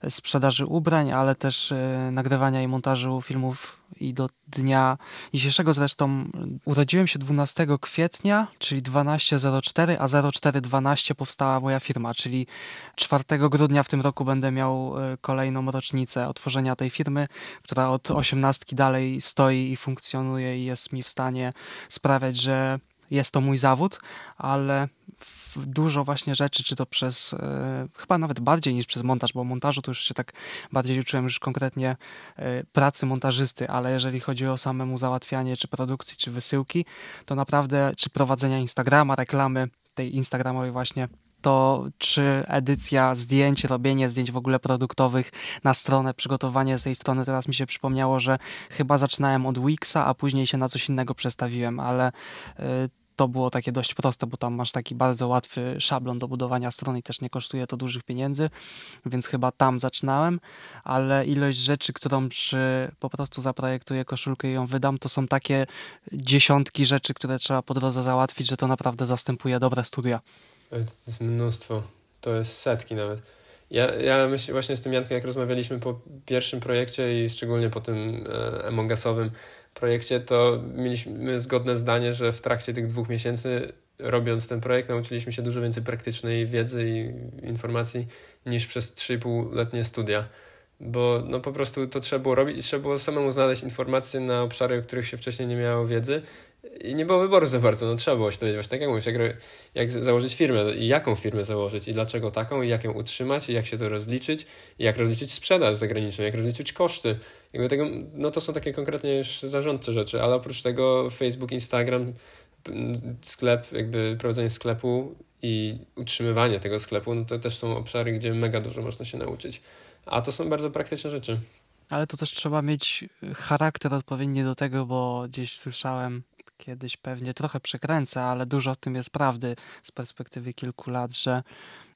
S2: sprzedaży ubrań, ale też e, nagrywania i montażu filmów i do dnia dzisiejszego zresztą urodziłem się 12 kwietnia, czyli 12.04, a 04.12 powstała moja firma, czyli 4 grudnia w tym roku będę miał e, kolejną rocznicę otworzenia tej firmy, która od 18 dalej stoi i funkcjonuje i jest mi w stanie sprawiać, że jest to mój zawód, ale dużo właśnie rzeczy, czy to przez, e, chyba nawet bardziej niż przez montaż, bo montażu to już się tak bardziej uczyłem już konkretnie e, pracy montażysty, ale jeżeli chodzi o samemu załatwianie czy produkcji, czy wysyłki, to naprawdę, czy prowadzenia Instagrama, reklamy tej instagramowej właśnie to czy edycja zdjęć, robienie zdjęć w ogóle produktowych na stronę, przygotowanie z tej strony, teraz mi się przypomniało, że chyba zaczynałem od Wixa, a później się na coś innego przestawiłem, ale y, to było takie dość proste, bo tam masz taki bardzo łatwy szablon do budowania strony i też nie kosztuje to dużych pieniędzy, więc chyba tam zaczynałem, ale ilość rzeczy, którą przy, po prostu zaprojektuję koszulkę i ją wydam, to są takie dziesiątki rzeczy, które trzeba po drodze załatwić, że to naprawdę zastępuje dobre studia.
S3: To jest mnóstwo, to jest setki nawet. Ja, ja myślę właśnie z tym Jankiem, jak rozmawialiśmy po pierwszym projekcie i szczególnie po tym e, projekcie, to mieliśmy zgodne zdanie, że w trakcie tych dwóch miesięcy robiąc ten projekt nauczyliśmy się dużo więcej praktycznej wiedzy i informacji niż przez 3,5-letnie studia. Bo no po prostu to trzeba było robić i trzeba było samemu znaleźć informacje na obszary, o których się wcześniej nie miało wiedzy i nie było wyboru za bardzo, no trzeba było się dowiedzieć, właśnie tak jak mówisz, jak, jak założyć firmę i jaką firmę założyć i dlaczego taką i jak ją utrzymać i jak się to rozliczyć i jak rozliczyć sprzedaż zagraniczną, jak rozliczyć koszty. Jakby tego, no to są takie konkretnie już zarządcze rzeczy, ale oprócz tego Facebook, Instagram, sklep, jakby prowadzenie sklepu i utrzymywanie tego sklepu, no to też są obszary, gdzie mega dużo można się nauczyć. A to są bardzo praktyczne rzeczy.
S2: Ale to też trzeba mieć charakter odpowiedni do tego, bo gdzieś słyszałem kiedyś pewnie trochę przekręcę, ale dużo w tym jest prawdy z perspektywy kilku lat, że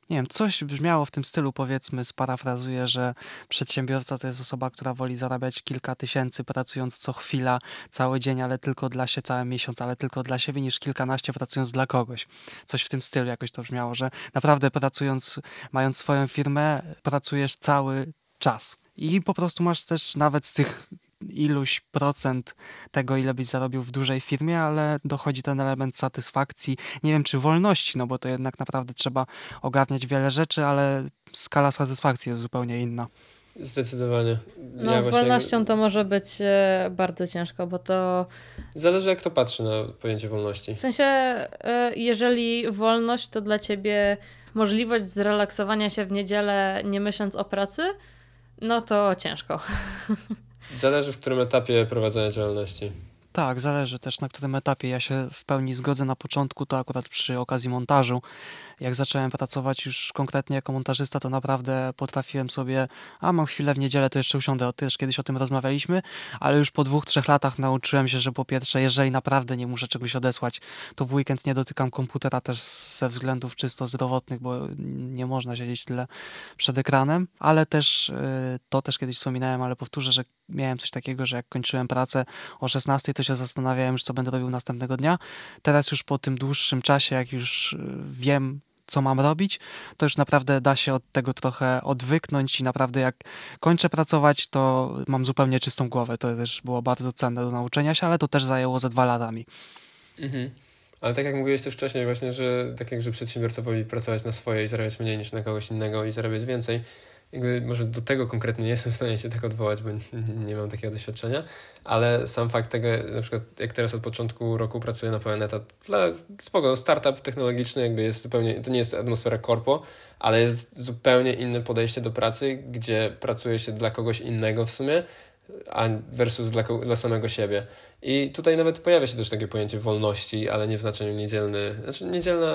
S2: nie wiem, coś brzmiało w tym stylu, powiedzmy, sparafrazuję, że przedsiębiorca to jest osoba, która woli zarabiać kilka tysięcy pracując co chwila, cały dzień, ale tylko dla siebie, cały miesiąc, ale tylko dla siebie, niż kilkanaście pracując dla kogoś. Coś w tym stylu jakoś to brzmiało, że naprawdę pracując, mając swoją firmę, pracujesz cały czas. I po prostu masz też nawet z tych iluś procent tego, ile byś zarobił w dużej firmie, ale dochodzi ten element satysfakcji, nie wiem czy wolności, no bo to jednak naprawdę trzeba ogarniać wiele rzeczy, ale skala satysfakcji jest zupełnie inna.
S3: Zdecydowanie.
S1: No, ja z wolnością to może być e, bardzo ciężko, bo to.
S3: Zależy, jak to patrzy na pojęcie wolności.
S1: W sensie, e, jeżeli wolność to dla ciebie możliwość zrelaksowania się w niedzielę, nie myśląc o pracy, no to ciężko.
S3: Zależy, w którym etapie prowadzenia działalności.
S2: Tak, zależy też na którym etapie. Ja się w pełni zgodzę na początku, to akurat przy okazji montażu jak zacząłem pracować już konkretnie jako montażysta, to naprawdę potrafiłem sobie, a mam chwilę w niedzielę, to jeszcze usiądę, też kiedyś o tym rozmawialiśmy, ale już po dwóch, trzech latach nauczyłem się, że po pierwsze, jeżeli naprawdę nie muszę czegoś odesłać, to w weekend nie dotykam komputera też ze względów czysto zdrowotnych, bo nie można siedzieć tyle przed ekranem, ale też y, to też kiedyś wspominałem, ale powtórzę, że miałem coś takiego, że jak kończyłem pracę o 16, to się zastanawiałem już, co będę robił następnego dnia. Teraz już po tym dłuższym czasie, jak już y, wiem, co mam robić, to już naprawdę da się od tego trochę odwyknąć i naprawdę jak kończę pracować, to mam zupełnie czystą głowę. To też było bardzo cenne do nauczenia się, ale to też zajęło ze dwa latami.
S3: Mhm. Ale tak jak mówiłeś też wcześniej właśnie, że tak jak że przedsiębiorca woli pracować na swoje i zarabiać mniej niż na kogoś innego i zarabiać więcej, jakby może do tego konkretnie nie jestem w stanie się tak odwołać, bo nie mam takiego doświadczenia, ale sam fakt tego, na przykład jak teraz od początku roku pracuję na pełen etat, dla spoko, startup technologiczny jakby jest zupełnie, to nie jest atmosfera korpo, ale jest zupełnie inne podejście do pracy, gdzie pracuje się dla kogoś innego w sumie, a versus dla, dla samego siebie. I tutaj nawet pojawia się też takie pojęcie wolności, ale nie w znaczeniu niedzielny. Znaczy niedzielna,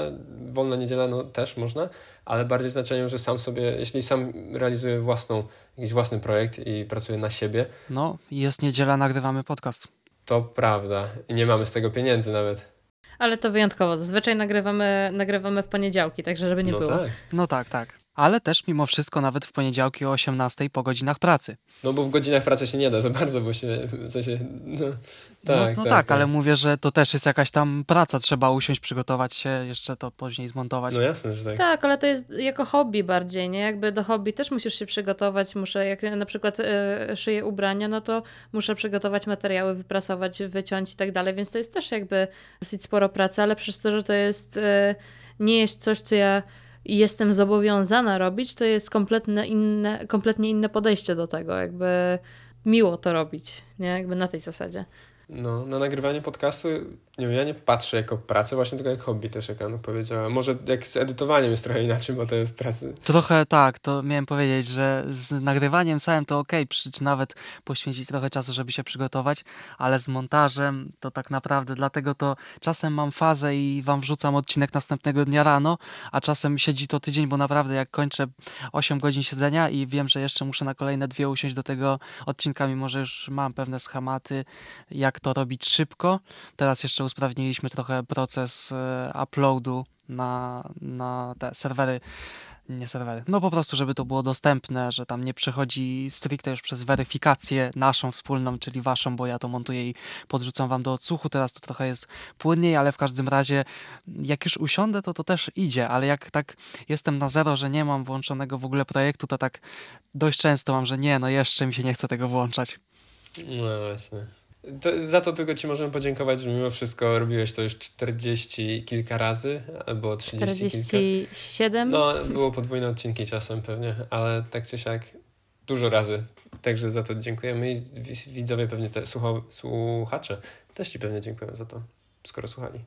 S3: wolna niedziela no też można, ale bardziej w znaczeniu, że sam sobie, jeśli sam realizuje własną, jakiś własny projekt i pracuje na siebie.
S2: No, jest niedziela, nagrywamy podcast.
S3: To prawda. I nie mamy z tego pieniędzy nawet.
S1: Ale to wyjątkowo. Zazwyczaj nagrywamy, nagrywamy w poniedziałki, także żeby nie
S3: no
S1: było.
S3: Tak.
S2: No tak, tak ale też mimo wszystko nawet w poniedziałki o 18 po godzinach pracy.
S3: No bo w godzinach pracy się nie da za bardzo, bo się w sensie, no, tak,
S2: no, no
S3: tak,
S2: tak, tak, ale mówię, że to też jest jakaś tam praca, trzeba usiąść, przygotować się, jeszcze to później zmontować.
S3: No jasne, że tak.
S1: Tak, ale to jest jako hobby bardziej, nie? Jakby do hobby też musisz się przygotować, muszę, jak na przykład y, szyję ubrania, no to muszę przygotować materiały, wyprasować, wyciąć i tak dalej, więc to jest też jakby dosyć sporo pracy, ale przez to, że to jest, y, nie jest coś, co ja i jestem zobowiązana robić, to jest kompletnie inne, kompletnie inne podejście do tego. Jakby miło to robić, nie? Jakby na tej zasadzie.
S3: No, na nagrywanie podcastu, nie ja nie patrzę jako pracę, właśnie tylko jak hobby też, jak Anu powiedziała. Może jak z edytowaniem jest trochę inaczej, bo to jest praca.
S2: Trochę tak, to miałem powiedzieć, że z nagrywaniem samym to ok, czy nawet poświęcić trochę czasu, żeby się przygotować, ale z montażem to tak naprawdę, dlatego to czasem mam fazę i wam wrzucam odcinek następnego dnia rano, a czasem siedzi to tydzień, bo naprawdę jak kończę 8 godzin siedzenia i wiem, że jeszcze muszę na kolejne dwie usiąść do tego odcinka, mimo że już mam pewne schematy, jak to robić szybko. Teraz jeszcze usprawniliśmy trochę proces e, uploadu na, na te serwery nie serwery. No po prostu, żeby to było dostępne, że tam nie przechodzi stricte już przez weryfikację naszą wspólną, czyli waszą, bo ja to montuję i podrzucam wam do odsłuchu. Teraz to trochę jest płynniej, ale w każdym razie jak już usiądę, to to też idzie, ale jak tak jestem na zero, że nie mam włączonego w ogóle projektu, to tak dość często mam, że nie, no jeszcze mi się nie chce tego włączać.
S3: No właśnie. To, za to tylko Ci możemy podziękować, że mimo wszystko robiłeś to już 40 kilka razy, albo 30
S1: 47?
S3: kilka. No, było podwójne odcinki czasem pewnie, ale tak czy siak dużo razy. Także za to dziękujemy i widzowie pewnie, te słuchacze też Ci pewnie dziękują za to, skoro słuchali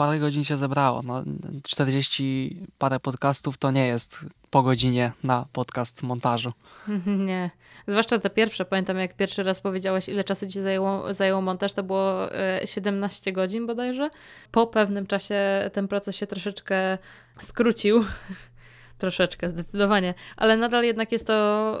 S2: parę godzin się zebrało. No, 40 parę podcastów to nie jest po godzinie na podcast montażu.
S1: Nie. Zwłaszcza te pierwsze. Pamiętam, jak pierwszy raz powiedziałaś, ile czasu ci zajęło, zajęło montaż, to było 17 e, godzin bodajże. Po pewnym czasie ten proces się troszeczkę skrócił. Troszeczkę, zdecydowanie. Ale nadal jednak jest to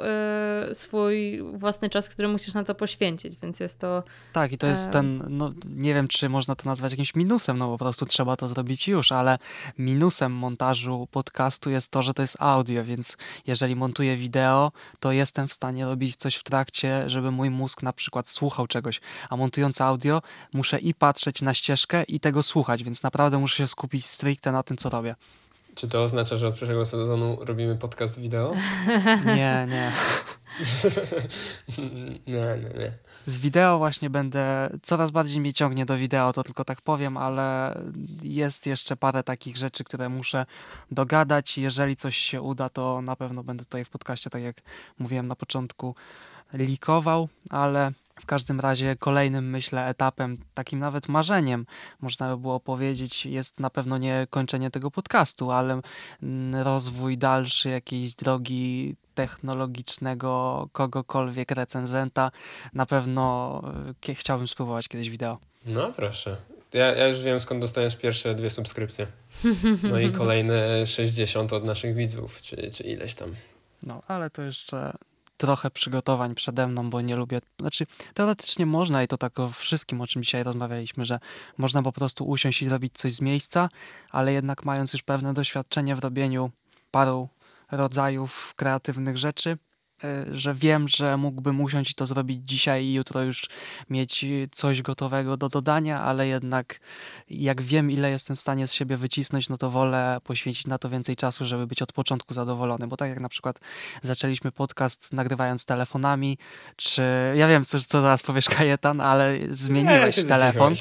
S1: y, swój własny czas, który musisz na to poświęcić, więc jest to...
S2: Tak, i to jest y... ten, no nie wiem, czy można to nazwać jakimś minusem, no po prostu trzeba to zrobić już, ale minusem montażu podcastu jest to, że to jest audio, więc jeżeli montuję wideo, to jestem w stanie robić coś w trakcie, żeby mój mózg na przykład słuchał czegoś, a montując audio muszę i patrzeć na ścieżkę i tego słuchać, więc naprawdę muszę się skupić stricte na tym, co robię.
S3: Czy to oznacza, że od przyszłego sezonu robimy podcast wideo?
S2: Nie, nie.
S3: nie, nie, nie.
S2: Z wideo właśnie będę, coraz bardziej mnie ciągnie do wideo, to tylko tak powiem, ale jest jeszcze parę takich rzeczy, które muszę dogadać. Jeżeli coś się uda, to na pewno będę tutaj w podcaście, tak jak mówiłem na początku, likował, ale w każdym razie kolejnym, myślę, etapem, takim nawet marzeniem, można by było powiedzieć, jest na pewno nie kończenie tego podcastu, ale rozwój dalszy jakiejś drogi technologicznego kogokolwiek recenzenta. Na pewno e, chciałbym spróbować kiedyś wideo.
S3: No proszę. Ja, ja już wiem skąd dostajesz pierwsze dwie subskrypcje. No i kolejne 60 od naszych widzów, czy, czy ileś tam.
S2: No, ale to jeszcze trochę przygotowań przede mną, bo nie lubię. Znaczy, teoretycznie można i to tak o wszystkim, o czym dzisiaj rozmawialiśmy, że można po prostu usiąść i zrobić coś z miejsca, ale jednak mając już pewne doświadczenie w robieniu paru rodzajów kreatywnych rzeczy, że wiem, że mógłbym usiąść i to zrobić dzisiaj i jutro już mieć coś gotowego do dodania, ale jednak jak wiem, ile jestem w stanie z siebie wycisnąć, no to wolę poświęcić na to więcej czasu, żeby być od początku zadowolony, bo tak jak na przykład zaczęliśmy podcast nagrywając telefonami, czy ja wiem, co, co zaraz powiesz Kajetan, ale zmieniłeś ja telefon,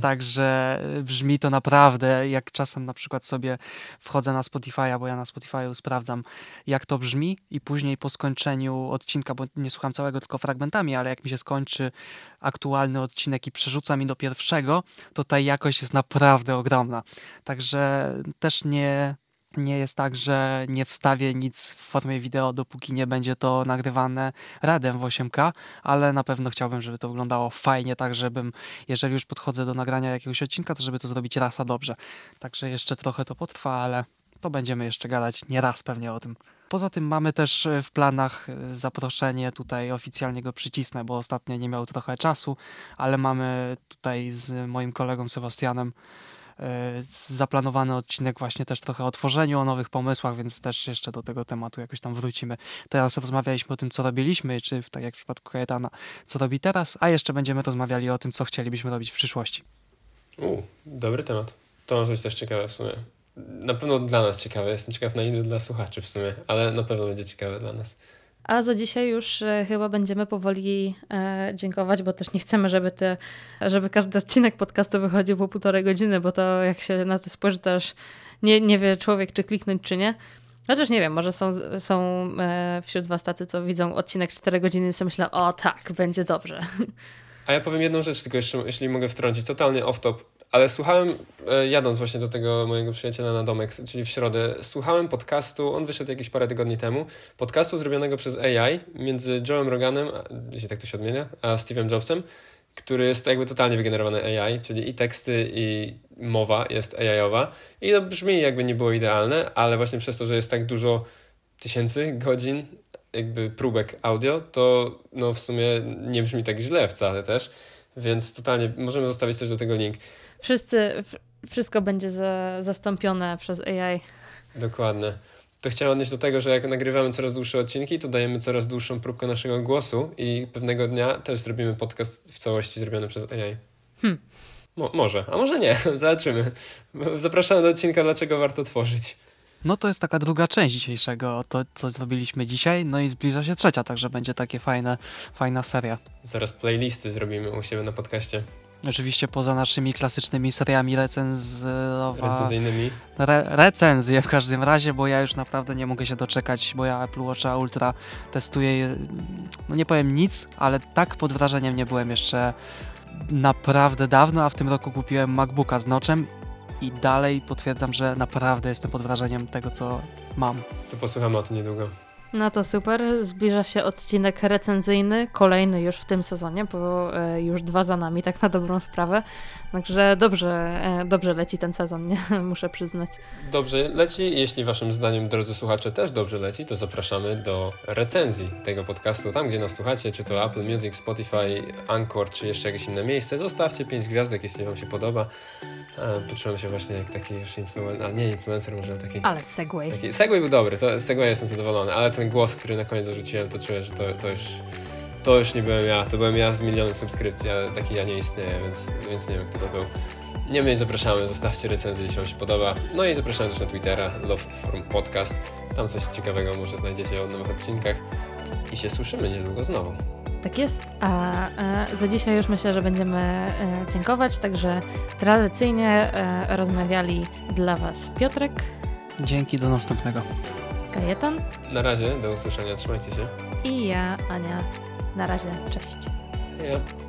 S2: także brzmi to naprawdę, jak czasem na przykład sobie wchodzę na Spotify'a, bo ja na Spotify'u sprawdzam, jak to brzmi i później po skończeniu odcinka, bo nie słucham całego, tylko fragmentami, ale jak mi się skończy aktualny odcinek i przerzuca mi do pierwszego, to ta jakość jest naprawdę ogromna. Także też nie, nie jest tak, że nie wstawię nic w formie wideo, dopóki nie będzie to nagrywane radem w 8K, ale na pewno chciałbym, żeby to wyglądało fajnie, tak żebym, jeżeli już podchodzę do nagrania jakiegoś odcinka, to żeby to zrobić raz a dobrze. Także jeszcze trochę to potrwa, ale to będziemy jeszcze gadać nie raz pewnie o tym. Poza tym mamy też e, w planach e, zaproszenie, tutaj oficjalnie go przycisnę, bo ostatnio nie miał trochę czasu, ale mamy tutaj z moim kolegą Sebastianem e, zaplanowany odcinek właśnie też trochę o tworzeniu, o nowych pomysłach, więc też jeszcze do tego tematu jakoś tam wrócimy. Teraz rozmawialiśmy o tym, co robiliśmy, czy tak jak w przypadku Kajetana, co robi teraz, a jeszcze będziemy rozmawiali o tym, co chcielibyśmy robić w przyszłości.
S3: U, dobry temat. To może być też ciekawe w sumie na pewno dla nas ciekawe. Jestem ciekaw na ile dla słuchaczy w sumie, ale na pewno będzie ciekawe dla nas.
S1: A za dzisiaj już e, chyba będziemy powoli e, dziękować, bo też nie chcemy, żeby, te, żeby każdy odcinek podcastu wychodził po półtorej godziny, bo to jak się na to spojrzy, to już nie, nie wie człowiek, czy kliknąć, czy nie. Chociaż nie wiem, może są, są e, wśród was tacy, co widzą odcinek 4 godziny i sobie myślą, o tak, będzie dobrze.
S3: A ja powiem jedną rzecz tylko jeszcze, jeśli mogę wtrącić, totalnie off-top. Ale słuchałem, e, jadąc właśnie do tego mojego przyjaciela na domek, czyli w środę, słuchałem podcastu, on wyszedł jakieś parę tygodni temu, podcastu zrobionego przez AI między Joe'em Roganem, jeśli tak to się odmienia, a Steve'em Jobsem, który jest jakby totalnie wygenerowany AI, czyli i teksty, i mowa jest AI-owa. I to brzmi jakby nie było idealne, ale właśnie przez to, że jest tak dużo tysięcy godzin jakby próbek audio, to no w sumie nie brzmi tak źle wcale też, więc totalnie możemy zostawić też do tego link.
S1: Wszyscy, wszystko będzie za, zastąpione przez AI.
S3: Dokładnie. To chciałem odnieść do tego, że jak nagrywamy coraz dłuższe odcinki, to dajemy coraz dłuższą próbkę naszego głosu i pewnego dnia też zrobimy podcast w całości zrobiony przez AI. Hmm. Mo może, a może nie. Zobaczymy. Zapraszamy do odcinka, dlaczego warto tworzyć.
S2: No to jest taka druga część dzisiejszego, to co zrobiliśmy dzisiaj, no i zbliża się trzecia, także będzie takie fajne, fajna seria.
S3: Zaraz playlisty zrobimy u siebie na podcaście.
S2: Oczywiście poza naszymi klasycznymi seriami
S3: recenzowa... recenzyjnymi.
S2: Re recenzje w każdym razie, bo ja już naprawdę nie mogę się doczekać, bo ja Apple Watcha Ultra testuję, no nie powiem nic, ale tak pod wrażeniem nie byłem jeszcze naprawdę dawno, a w tym roku kupiłem MacBooka z noczem i dalej potwierdzam, że naprawdę jestem pod wrażeniem tego, co mam.
S3: To posłuchamy o tym niedługo.
S1: No to super. Zbliża się odcinek recenzyjny, kolejny już w tym sezonie, bo e, już dwa za nami, tak na dobrą sprawę. Także dobrze, e, dobrze leci ten sezon, nie? muszę przyznać.
S3: Dobrze leci. Jeśli waszym zdaniem, drodzy słuchacze, też dobrze leci, to zapraszamy do recenzji tego podcastu. Tam, gdzie nas słuchacie, czy to Apple Music, Spotify, Anchor, czy jeszcze jakieś inne miejsce, zostawcie pięć gwiazdek, jeśli wam się podoba. E, poczułem się właśnie jak taki już influencer, a nie influencer, może taki...
S1: Ale Segway.
S3: Taki, segway był dobry, to Segway jestem zadowolony, ale ten głos, który na koniec zarzuciłem, to czuję, że to, to już... To już nie byłem ja, to byłem ja z milionem subskrypcji, ale taki ja nie istnieję, więc, więc nie wiem kto to był. Niemniej zapraszamy, zostawcie recenzję, jeśli Wam się podoba. No i zapraszamy też na Twittera, Love Forum Podcast. Tam coś ciekawego może znajdziecie o nowych odcinkach i się słyszymy niedługo znowu.
S1: Tak jest, a, a za dzisiaj już myślę, że będziemy e, dziękować, także tradycyjnie e, rozmawiali dla Was Piotrek.
S2: Dzięki, do następnego.
S1: Kajetan.
S3: Na razie, do usłyszenia, trzymajcie się.
S1: I ja, Ania. Na razie, cześć.
S3: Ja.